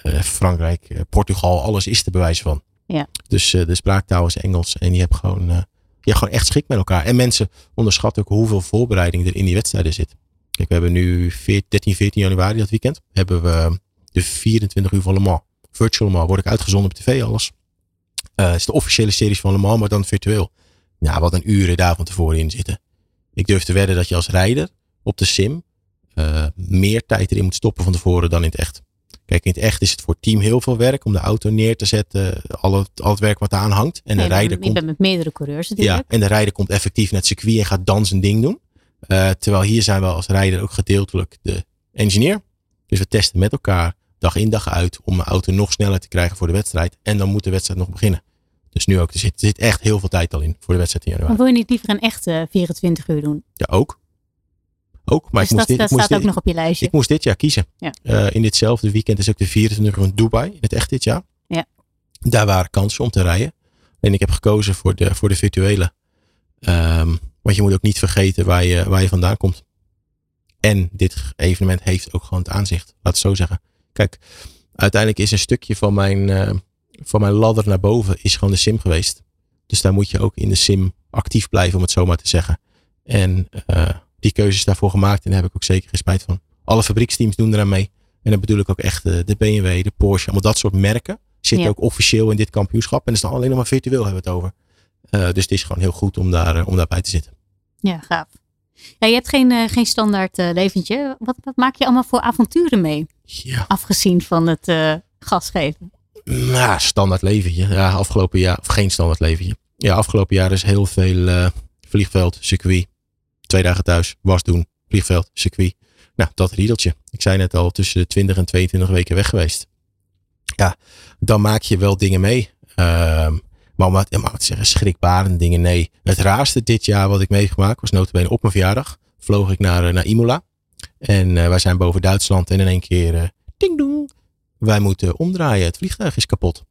uh, Frankrijk, uh, Portugal, alles is te bewijzen van. Ja. Dus uh, de spraaktaal is Engels en je hebt gewoon, je hebt gewoon echt schik met elkaar. En mensen onderschatten ook hoeveel voorbereiding er in die wedstrijden zit. Kijk, we hebben nu 14, 13, 14 januari dat weekend, hebben we de 24 uur van Le Mans. Virtual Le Mans, word ik uitgezonden op tv alles. Het is de officiële series van Le Mans, maar dan virtueel. Nou, wat een uren daar van tevoren in zitten. Ik durf te wedden dat je als rijder op de sim uh, meer tijd erin moet stoppen van tevoren dan in het echt. Kijk, in het echt is het voor het team heel veel werk om de auto neer te zetten, al het, al het werk wat aan hangt. En de rijder je komt, bent met meerdere coureurs natuurlijk. ja, en de rijder komt effectief naar het circuit en gaat dan zijn ding doen. Uh, terwijl hier zijn we als rijder ook gedeeltelijk de engineer. Dus we testen met elkaar dag in dag uit om een auto nog sneller te krijgen voor de wedstrijd. En dan moet de wedstrijd nog beginnen. Dus nu ook. Er zit, er zit echt heel veel tijd al in voor de wedstrijd in januari. Maar wil je niet liever een echte 24 uur doen? Ja, ook. Ook. Maar dus ik moest dat, dit, dat ik moest staat ook dit, nog op je lijstje. ik moest dit jaar kiezen. Ja. Uh, in ditzelfde weekend is ook de 24 uur van Dubai. In het echt dit jaar. Ja. Daar waren kansen om te rijden. En ik heb gekozen voor de, voor de virtuele. Um, want je moet ook niet vergeten waar je, waar je vandaan komt. En dit evenement heeft ook gewoon het aanzicht. Laat het zo zeggen. Kijk, uiteindelijk is een stukje van mijn, uh, van mijn ladder naar boven is gewoon de sim geweest. Dus daar moet je ook in de sim actief blijven, om het zo maar te zeggen. En uh, die keuzes daarvoor gemaakt en daar heb ik ook zeker geen spijt van. Alle fabrieksteams doen eraan mee. En dan bedoel ik ook echt de, de BMW, de Porsche, allemaal dat soort merken. Zitten Ja. ook officieel in dit kampioenschap. En dat is dan alleen nog maar virtueel hebben we het over. Uh, dus het is gewoon heel goed om, daar, uh, om daarbij te zitten. Ja, gaaf. Ja, je hebt geen, uh, geen standaard uh, leventje. Wat, wat maak je allemaal voor avonturen mee? Ja. Afgezien van het gas geven. Nou, standaard leventje. Ja, afgelopen jaar, of geen standaard leventje. Ja, afgelopen jaar is heel veel vliegveld, circuit. Twee dagen thuis, was doen, vliegveld, circuit. Nou, dat riedeltje. Ik zei net al, tussen de 20 en 22 weken weg geweest. Ja, dan maak je wel dingen mee. Uh, maar om het, maar te zeggen, schrikbarende dingen, nee. Het raarste dit jaar wat ik meegemaakt was notabene op mijn verjaardag. Vloog ik naar, naar Imola. En uh, wij zijn boven Duitsland en in één keer, uh, ding dong, wij moeten omdraaien. Het vliegtuig is kapot.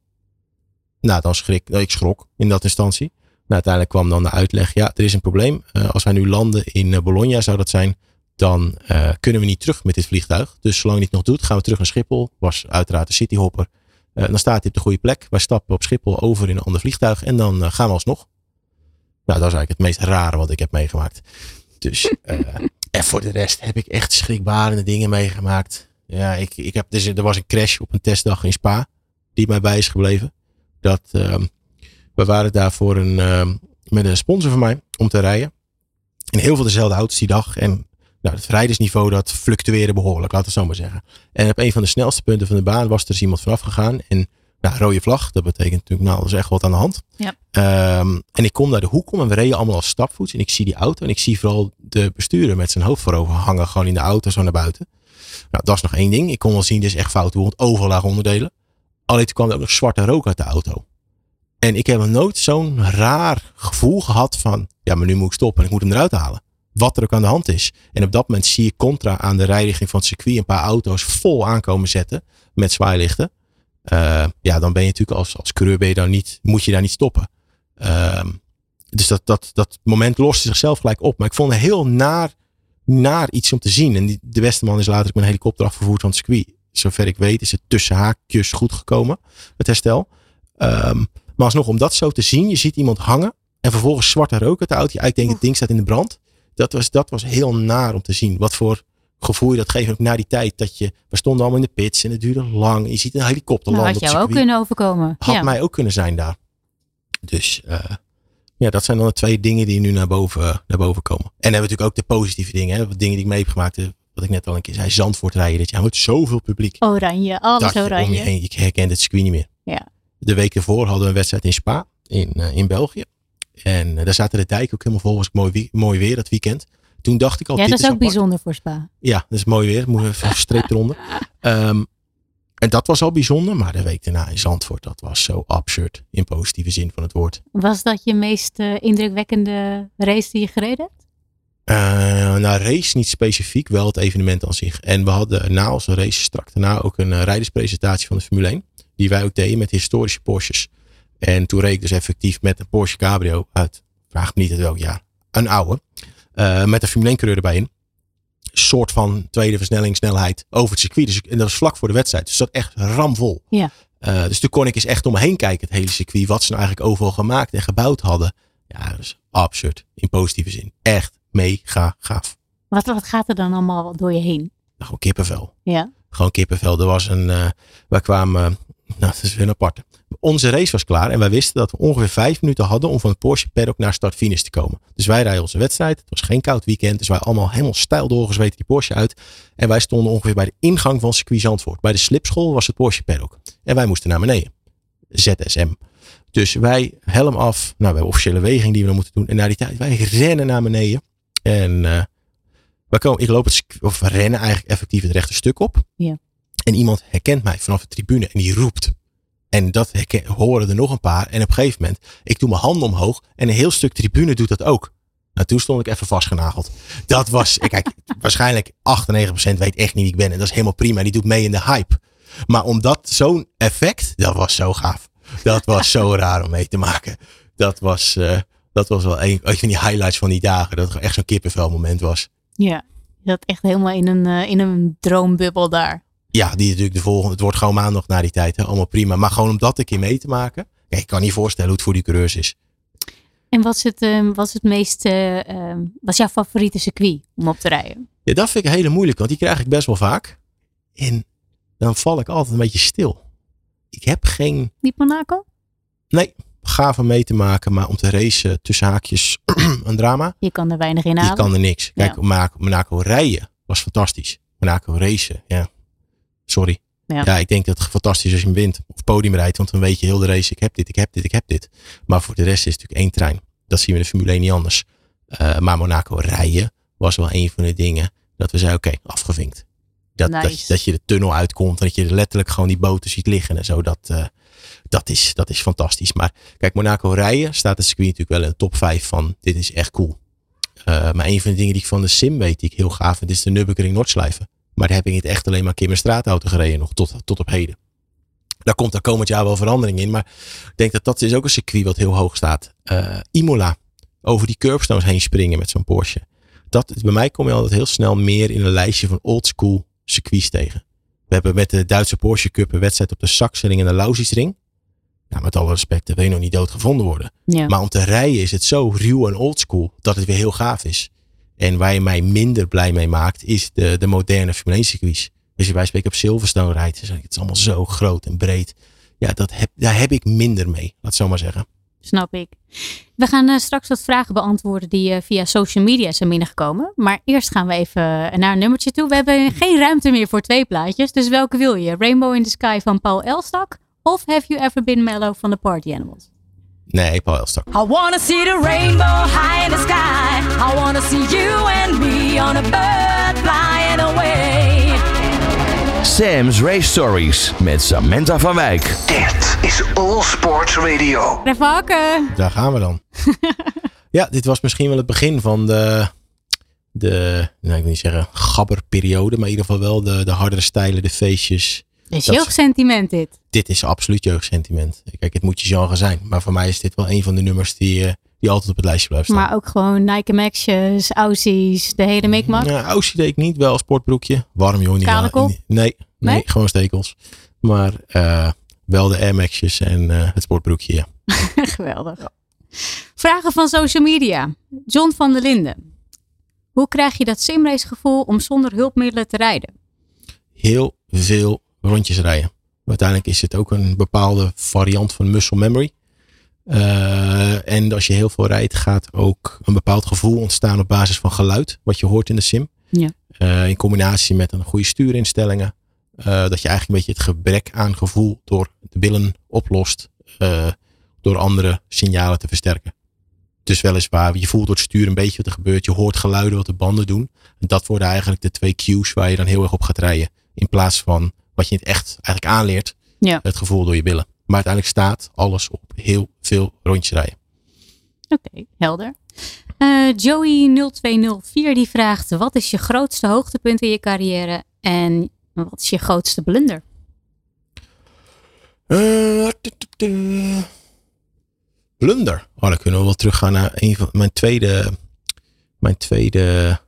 Nou, dan schrik, ik schrok in dat instantie. Nou, uiteindelijk kwam dan de uitleg, ja, er is een probleem. Uh, als wij nu landen in Bologna zou dat zijn, dan uh, kunnen we niet terug met dit vliegtuig. Dus zolang het nog doet, gaan we terug naar Schiphol. Was uiteraard de cityhopper. Dan staat hij op de goede plek. Wij stappen op Schiphol over in een ander vliegtuig en dan gaan we alsnog. Nou, dat is eigenlijk het meest rare wat ik heb meegemaakt. Dus, en voor de rest heb ik echt schrikbarende dingen meegemaakt. Ja, ik, ik heb, er was een crash op een testdag in Spa, die mij bij is gebleven. Dat, we waren daar voor een, met een sponsor van mij om te rijden. En heel veel dezelfde auto's die dag. En Nou, het rijdersniveau dat fluctueerde behoorlijk, laten we het zo maar zeggen. En op een van de snelste punten van de baan was er dus iemand vanaf gegaan. En nou, rode vlag, dat betekent natuurlijk, nou, er is echt wat aan de hand. Ja. Ehm, en ik kom naar de hoek om en we reden allemaal als stapvoets. En ik zie die auto en ik zie vooral de bestuurder met zijn hoofd voorover hangen, gewoon in de auto zo naar buiten. Nou, dat is nog één ding. Ik kon wel zien, dit is echt fout, want overal lagen onderdelen. Alleen toen kwam er ook nog zwarte rook uit de auto. En ik heb nog nooit zo'n raar gevoel gehad van, ja, maar nu moet ik stoppen en ik moet hem eruit halen. Wat er ook aan de hand is. En op dat moment zie je contra aan de rijrichting van het circuit een paar auto's vol aankomen zetten met zwaailichten. Eh, ja, dan ben je natuurlijk als, als ben je dan niet, moet je daar niet stoppen. Ehm, dus dat, dat, dat moment loste zichzelf gelijk op. Maar ik vond het heel naar, naar iets om te zien. En de beste man is later met een helikopter afgevoerd van het circuit. Zover ik weet is het tussen haakjes goed gekomen, het herstel. Ehm, maar alsnog, om dat zo te zien, je ziet iemand hangen en vervolgens zwarte rook uit de auto. Je eigenlijk denkt, het ding staat in de brand. Dat was, dat was heel naar om te zien. Wat voor gevoel je dat geeft ook na die tijd. Dat je, we stonden allemaal in de pits en het duurde lang. Je ziet een helikopter Nou, landen had jou ook kunnen overkomen. Had ja. mij ook kunnen zijn daar. Dus eh, ja, dat zijn dan de twee dingen die nu naar boven, naar boven komen. En dan hebben we natuurlijk ook de positieve dingen. Hè? Dingen die ik mee heb gemaakt. eh, Wat ik net al een keer zei. Zandvoort rijden dit jaar. Met zoveel publiek. Oranje, alles oranje. je heen, je herkent het circuit niet meer. Ja. De week ervoor hadden we een wedstrijd in Spa. In, eh, in België. En eh, daar zaten de dijken ook helemaal vol. Was mooi, mooi weer dat weekend. Toen dacht ik al. Ja, dit dat is ook apart. bijzonder voor Spa. Ja, dat is mooi weer. Moet even een streep eronder. Ehm, en dat was al bijzonder. Maar de week daarna in Zandvoort. Dat was zo absurd. In positieve zin van het woord. Was dat je meest eh, indrukwekkende race die je gereden hebt? Nou, race niet specifiek, wel het evenement aan zich. En we hadden na onze race strak daarna ook een rijderspresentatie van de Formule 1. Die wij ook deden met historische Porsches. En toen reed ik dus effectief met een Porsche Cabrio uit, vraag me niet uit welk jaar, een oude. eh, met een Formule 1 coureur erbij in. Soort van tweede versnelling, snelheid over het circuit. Dus, en dat was vlak voor de wedstrijd. Dus dat echt ramvol. Ja. Eh, dus toen kon ik eens echt om me heen kijken, het hele circuit. Wat ze nou eigenlijk overal gemaakt en gebouwd hadden. Ja, dat is absurd. In positieve zin. Echt mega gaaf. Wat, wat gaat er dan allemaal door je heen? Nou, gewoon kippenvel. Ja. Gewoon kippenvel. Er was een, eh, wij kwamen, nou dat is weer een aparte. Onze race was klaar en wij wisten dat we ongeveer vijf minuten hadden om van het Porsche paddock naar start-finish te komen. Dus wij rijden onze wedstrijd. Het was geen koud weekend, dus wij allemaal helemaal stijl doorgezweten die Porsche uit. En wij stonden ongeveer bij de ingang van circuit Zandvoort. Bij de slipschool was het Porsche paddock. En wij moesten naar beneden. ZSM. Dus wij helm af. Nou, we hebben officiële weging die we dan moeten doen. En na die tijd, wij rennen naar beneden. En wij komen, ik loop het, of we rennen eigenlijk effectief het rechte stuk op. Ja. En iemand herkent mij vanaf de tribune en die roept. En dat horen er nog een paar. En op een gegeven moment, ik doe mijn handen omhoog. En een heel stuk tribune doet dat ook. Nou, toen stond ik even vastgenageld. Dat was, kijk, waarschijnlijk 98% weet echt niet wie ik ben. En dat is helemaal prima. Die doet mee in de hype. Maar omdat zo'n effect, dat was zo gaaf. Dat was zo raar om mee te maken. Dat was, eh, dat was wel een, van die highlights van die dagen. Dat het echt zo'n kippenvel moment was. Ja. Je zat echt helemaal in een, eh, in een droombubbel daar. Ja, die natuurlijk de volgende. Het wordt gewoon maandag na die tijd. Hè, allemaal prima. Maar gewoon om dat een keer mee te maken. Ik kan niet voorstellen hoe het voor die coureurs is. En wat is het, eh, wat is het meest, eh, eh, wat is jouw favoriete circuit om op te rijden? Ja, dat vind ik hele moeilijk. Want die krijg ik best wel vaak. En dan val ik altijd een beetje stil. Ik heb geen Niet Monaco? Nee, om mee te maken, maar om te racen tussen haakjes een drama. Je kan er weinig in Je halen. kan er niks. Kijk, Ja. Monaco rijden was fantastisch. Monaco racen, ja. Sorry. Ja. Ja. ik denk dat het fantastisch is als je hem wint. Of podium rijdt, want dan weet je heel de race, ik heb dit, ik heb dit, ik heb dit. Maar voor de rest is het natuurlijk één trein. Dat zien we in de Formule 1 niet anders. Eh, maar Monaco rijden was wel een van de dingen dat we zeiden, oké, afgevinkt. Dat, dat, Nice. je, dat je de tunnel uitkomt en dat je letterlijk gewoon die boten ziet liggen en zo. Dat, eh, dat, is, dat is fantastisch. Maar kijk, Monaco rijden staat het circuit natuurlijk wel in de top 5 van dit is echt cool. Eh, maar een van de dingen die ik van de sim weet, die ik heel gaaf vind, is de Nürburgring Noordslijven. Maar heb ik niet echt alleen maar een keer mijn straatauto gereden nog tot, tot op heden. Daar komt er komend jaar wel verandering in. Maar ik denk dat dat is ook een circuit wat heel hoog staat. Eh, Imola. Over die curbstones heen springen met zo'n Porsche. Dat, bij mij kom je altijd heel snel meer in een lijstje van oldschool circuits tegen. We hebben met de Duitse Porsche Cup een wedstrijd op de Saxering en de Lausitzring. Ja, met alle respect, daar wil je nog niet dood gevonden worden. Ja. Maar om te rijden is het zo ruw en oldschool dat het weer heel gaaf is. En waar je mij minder blij mee maakt, is de, de moderne Formule 1 circuits. Als je bij op Silverstone rijdt, dan het is allemaal zo groot en breed. Ja, dat heb, daar heb ik minder mee, laat zo maar zeggen. snap ik. We gaan eh, straks wat vragen beantwoorden die eh, via social media zijn binnengekomen. Maar eerst gaan we even naar een nummertje toe. We hebben geen ruimte meer voor twee plaatjes. Dus welke wil je? Rainbow in the Sky van Paul Elstak? Of Have You Ever Been Mellow van de Party Animals? Nee, Paul Elstak. I wanna see the rainbow high in the sky. I wanna see you and me on a bird flying away. Sam's Race Stories met Samantha van Wijk. Dit is All Sports Radio. Even hakken. Daar gaan we dan. ja, dit was misschien wel het begin van de, de nou, ik wil niet zeggen gabberperiode, maar in ieder geval wel de, de hardere stijlen, de feestjes. Is Dat- jeugdsentiment dit. Dit is absoluut jeugdsentiment. Kijk, het moet je genre zijn, maar voor mij is dit wel een van de nummers die, eh, die altijd op het lijstje blijft staan. Maar ook gewoon Nike Max'jes, Aussies, de hele mikmak. Ja, Aussie deed ik niet, wel sportbroekje. Warm joh. Niet? Nee, nee, Nee? gewoon stekels. Maar eh, wel de Air Max'jes en eh, het sportbroekje, ja. Geweldig. Vragen van social media. John van der Linden. Hoe krijg je dat simrace gevoel om zonder hulpmiddelen te rijden? Heel veel rondjes rijden. Uiteindelijk is het ook een bepaalde variant van muscle memory. Eh, en als je heel veel rijdt, gaat ook een bepaald gevoel ontstaan op basis van geluid, wat je hoort in de sim. Ja. Eh, in combinatie met een goede stuurinstellingen. eh, dat je eigenlijk een beetje het gebrek aan gevoel door de billen oplost. door andere signalen te versterken. Dus weliswaar, je voelt door het stuur een beetje wat er gebeurt. Je hoort geluiden wat de banden doen. En dat worden eigenlijk de twee cues waar je dan heel erg op gaat rijden. In plaats van wat je in het echt eigenlijk aanleert. Ja. Het gevoel door je billen. Maar uiteindelijk staat alles op heel veel rondjes rijden. Oké, helder. Eh, Joey0204 die vraagt: wat is je grootste hoogtepunt in je carrière en wat is je grootste blunder? Eh. Blunder. Oh, dan kunnen we wel teruggaan naar een van mijn tweede. Mijn tweede.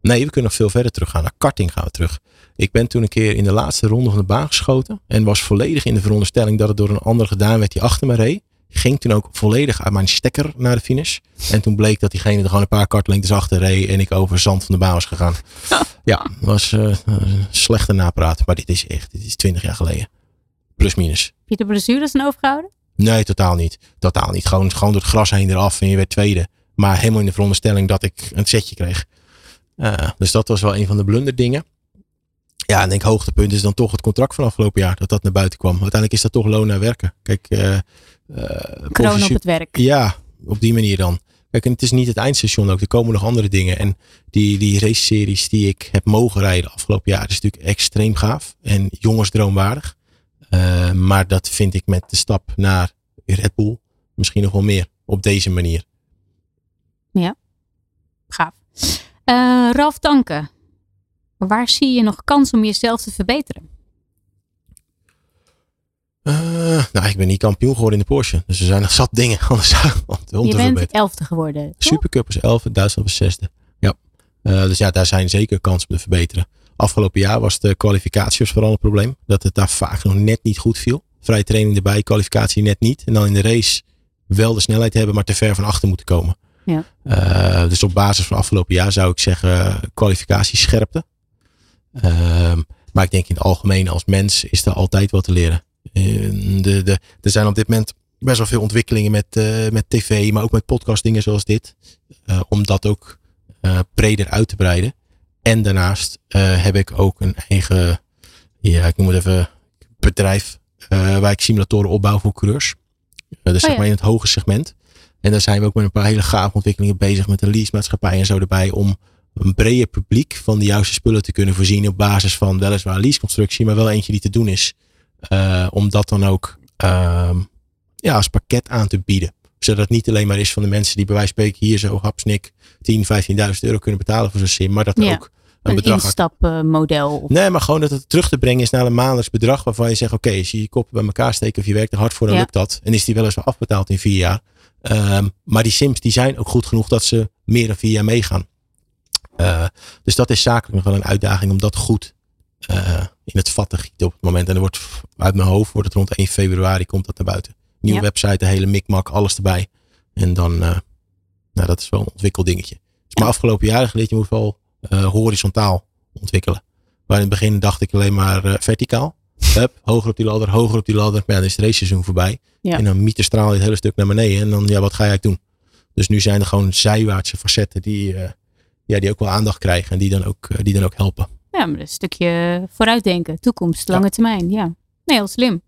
Nee, we kunnen nog veel verder teruggaan. Naar karting gaan we terug. Ik ben toen een keer in de laatste ronde van de baan geschoten. En was volledig in de veronderstelling dat het door een ander gedaan werd die achter me reed. Ging toen ook volledig uit mijn stekker naar de finish. En toen bleek dat diegene er gewoon een paar kartlengtes achter reed. En ik over zand van de baan was gegaan. Ja, was eh, een slechte napraat. Maar dit is echt, dit is twintig jaar geleden. Plus minus. Heb je de blessures dan overgehouden? Nee, totaal niet. Totaal niet. Gewoon, gewoon door het gras heen eraf en je werd tweede. Maar helemaal in de veronderstelling dat ik een setje kreeg. Eh, dus dat was wel een van de blunderdingen. Ja, en ik denk hoogtepunt is dan toch het contract van afgelopen jaar. Dat dat naar buiten kwam. Uiteindelijk is dat toch loon naar werken. Kijk, eh eh, Kroon op het werk. ja, op die manier dan. Kijk, en het is niet het eindstation ook. Er komen nog andere dingen. En die, die race-series die ik heb mogen rijden afgelopen jaar, is natuurlijk extreem gaaf. En jongensdroomwaardig. Maar dat vind ik met de stap naar Red Bull misschien nog wel meer. Op deze manier. Gaaf. Eh Ralf Tanke. Waar zie je nog kans om jezelf te verbeteren? Eh, nou, ik ben niet kampioen geworden in de Porsche. Dus er zijn nog zat dingen anders om te, je bent verbeteren. elfde geworden. Supercup is 11, Duitsland was zesde. Ja. Eh, dus ja, daar zijn zeker kansen om te verbeteren. Afgelopen jaar was de kwalificatie was vooral een probleem. Dat het daar vaak nog net niet goed viel. Vrije training erbij, kwalificatie net niet. En dan in de race wel de snelheid hebben, maar te ver van achter moeten komen. Ja. Eh, dus op basis van afgelopen jaar zou ik zeggen kwalificatie scherpte. Ehm, maar ik denk in het algemeen als mens is er altijd wat te leren. Eh, de, de, er zijn op dit moment best wel veel ontwikkelingen met, eh, met tv, maar ook met podcastdingen zoals dit. Eh, om dat ook breder uit te breiden. En daarnaast heb ik ook een eigen, ja, ik noem het even, bedrijf waar ik simulatoren opbouw voor coureurs. Dus zeg ja. maar in het hoge segment. En daar zijn we ook met een paar hele gave ontwikkelingen bezig met een leasemaatschappij en zo erbij. Om een breder publiek van de juiste spullen te kunnen voorzien op basis van weliswaar leaseconstructie, maar wel eentje die te doen is. Eh, om dat dan ook ehm, ja, als pakket aan te bieden. Zodat het niet alleen maar is van de mensen die bij wijze van spreken hier zo hapsnik 10, 15.000 euro kunnen betalen voor zo'n sim. Maar dat er Ja, ook een Een instapmodel. Nee, maar gewoon dat het terug te brengen is naar een maandelijks bedrag waarvan je zegt, oké, als je je koppen bij elkaar steken of je werkt er hard voor, dan Ja. lukt dat. En is die wel eens wel afbetaald in vier jaar. Ehm, maar die sims die zijn ook goed genoeg dat ze meer dan vier jaar meegaan. Eh, dus dat is zakelijk nog wel een uitdaging om dat goed eh, in het vat te gieten op het moment. En er wordt uit mijn hoofd wordt het rond 1 februari komt dat naar buiten. Nieuwe Ja. website, de hele mikmak, alles erbij. En dan, eh, nou dat is wel een ontwikkeldingetje. Dus maar afgelopen jaren geleerd, je moet wel horizontaal ontwikkelen. Maar in het begin dacht ik alleen maar verticaal. Hoger op die ladder, hoger op die ladder. Maar ja, dan is het raceseizoen voorbij. Ja. En dan miet straal je het hele stuk naar beneden. En dan, ja, wat ga eigenlijk doen? Dus nu zijn er gewoon zijwaartse facetten die, eh, ja, die ook wel aandacht krijgen. En die dan ook, eh, die dan ook helpen. Ja, maar een stukje vooruitdenken, toekomst, Ja. lange termijn. Ja, nee, heel slim.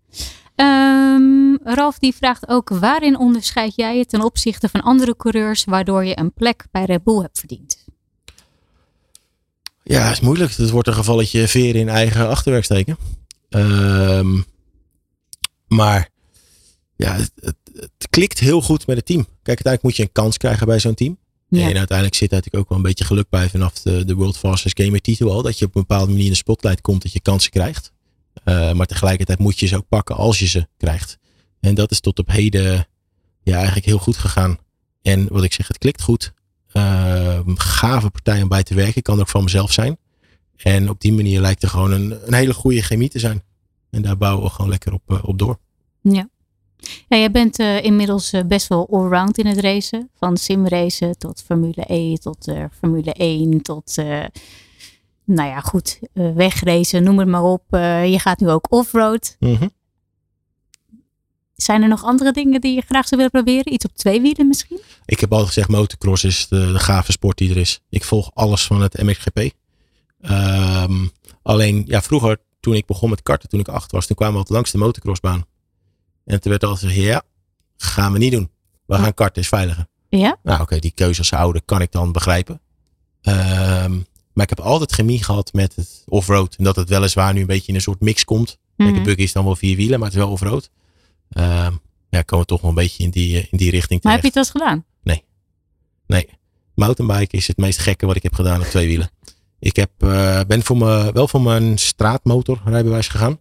Ehm, Ralf die vraagt ook waarin onderscheid jij je ten opzichte van andere coureurs waardoor je een plek bij Red Bull hebt verdiend? Ja, is moeilijk. Het wordt een gevalletje veer in eigen achterwerk steken. Ehm, maar ja, het, het, het klikt heel goed met het team. Kijk, uiteindelijk moet je een kans krijgen bij zo'n team. Ja. En uiteindelijk zit natuurlijk ook wel een beetje geluk bij vanaf de, de World Fastest Gamer titel al. Dat je op een bepaalde manier in de spotlight komt, dat je kansen krijgt. Eh, maar tegelijkertijd moet je ze ook pakken als je ze krijgt. En dat is tot op heden ja, eigenlijk heel goed gegaan. En wat ik zeg, het klikt goed. Ehm, gave partij om bij te werken. Kan ook van mezelf zijn. En op die manier lijkt er gewoon een, een hele goede chemie te zijn. En daar bouwen we gewoon lekker op, eh, op door. Ja. Ja, jij bent eh, inmiddels eh, best wel allround in het racen. Van simracen tot Formule E, tot Formule 1, tot, nou ja, goed, wegracen, noem het maar op. Je gaat nu ook offroad. Mhm. Zijn er nog andere dingen die je graag zou willen proberen? Iets op twee wielen misschien? Ik heb altijd gezegd, motocross is de, de gave sport die er is. Ik volg alles van het MXGP. Ehm, alleen, ja, vroeger, toen ik begon met karten, toen ik acht was, toen kwamen we altijd langs de motocrossbaan. En toen werd altijd gezegd, ja, gaan we niet doen. We gaan karten, is veiliger. Ja? Nou, oké, die keuze als ouder kan ik dan begrijpen. Ehm, maar ik heb altijd chemie gehad met het offroad. En dat het weliswaar nu een beetje in een soort mix komt. Mhm. de buggy is dan wel vier wielen, maar het is wel offroad. Ehm ja, komen we toch wel een beetje in die, in die richting Maar heb terecht. je het wel eens gedaan? Nee. Mountainbike is het meest gekke wat ik heb gedaan op twee wielen. Ik heb, eh, ben voor me, wel voor mijn straatmotor rijbewijs gegaan.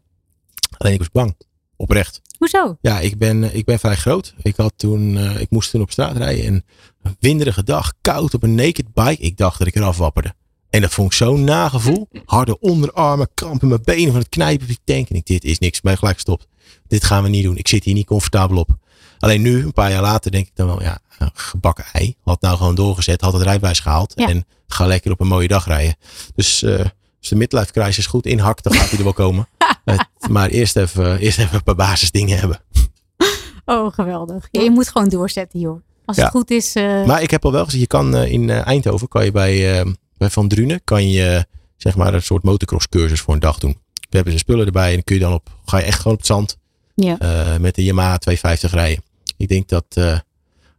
Alleen ik was bang. Oprecht. Hoezo? Ja, ik ben, ik ben vrij groot. Ik, had toen, eh, ik moest toen op straat rijden. En een winderige dag, koud op een naked bike. Ik dacht dat ik eraf wapperde. En dat vond ik zo'n nagevoel. Harde onderarmen, kramp in mijn benen van het knijpen van die tank. En ik, dit is niks. Ik ben gelijk gestopt. Dit gaan we niet doen. Ik zit hier niet comfortabel op. Alleen nu, een paar jaar later, denk ik dan wel, ja, een gebakken ei. Had nou gewoon doorgezet, had het rijbewijs gehaald. Ja. En ga lekker op een mooie dag rijden. Dus eh, als de midlife crisis goed inhakt, dan gaat hij er wel komen. Het- maar eerst even, eerst even een paar basisdingen hebben. Oh, geweldig. Ja, je moet gewoon doorzetten, joh. Als het goed is. eh, Maar ik heb al wel gezien, je kan eh, in eh, Eindhoven, kan je bij, eh, bij Van Drunen, kan je zeg maar een soort motocross cursus voor een dag doen. We hebben ze spullen erbij en dan kun je dan op, ga je echt gewoon op het zand ja. eh, met de Yamaha 250 rijden. Ik denk dat, eh,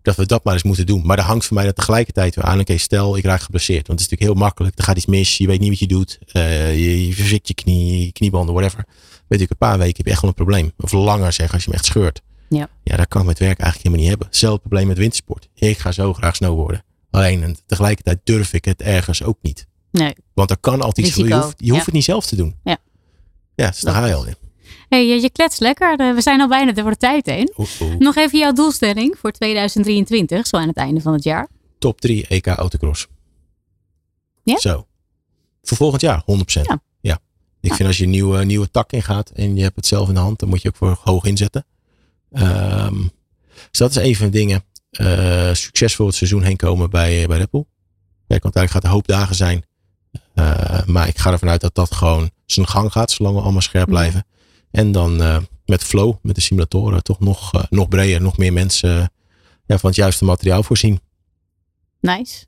dat we dat maar eens moeten doen. Maar er hangt voor mij dan tegelijkertijd weer aan. Oké, stel ik raak geblesseerd. Want het is natuurlijk heel makkelijk. Er gaat iets mis. Je weet niet wat je doet. eh, je, je verzit je knie, je kniebanden, whatever. Weet ik, een paar weken heb je echt wel een probleem. Of langer zeg, als je hem echt scheurt. Ja. Ja, dat kan ik met werk eigenlijk helemaal niet hebben. Hetzelfde probleem met wintersport. Ik ga zo graag snowboarden. Alleen en tegelijkertijd durf ik het ergens ook niet. Nee. Want er kan altijd iets Je hoeft, je hoeft ja. het niet zelf te doen. Ja. Ja, dus daar ga je al in. Hey, je, je klets lekker. Eh, We zijn al bijna door de tijd heen. Nog even jouw doelstelling voor 2023, zo aan het einde van het jaar. top 3 EK autocross. Ja? Zo. Voor volgend jaar, 100%. Ja. Ja. Ik Ja. vind als je een nieuwe, nieuwe tak ingaat en je hebt het zelf in de hand, dan moet je ook voor hoog inzetten. Ehm, dus dat is een van de dingen. Eh, succesvol het seizoen heen komen bij, bij Red Bull. Kijk, want eigenlijk gaat er een hoop dagen zijn. Eh, maar ik ga ervan uit dat dat gewoon zijn gang gaat, zolang we allemaal scherp Ja. blijven. En dan eh, met flow, met de simulatoren, toch nog, eh, nog breder, nog meer mensen eh, ja, van het juiste materiaal voorzien. Nice.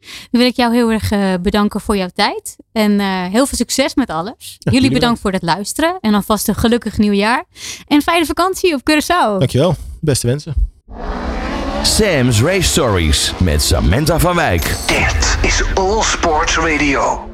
Dan wil ik jou heel erg bedanken voor jouw tijd. En eh, heel veel succes met alles. Jullie jullie bedankt voor het luisteren. En alvast een gelukkig nieuwjaar. En fijne vakantie op Curaçao. Dankjewel. Beste wensen. Sam's Race Stories met Samantha van Wijk. Dit is All Sports Radio.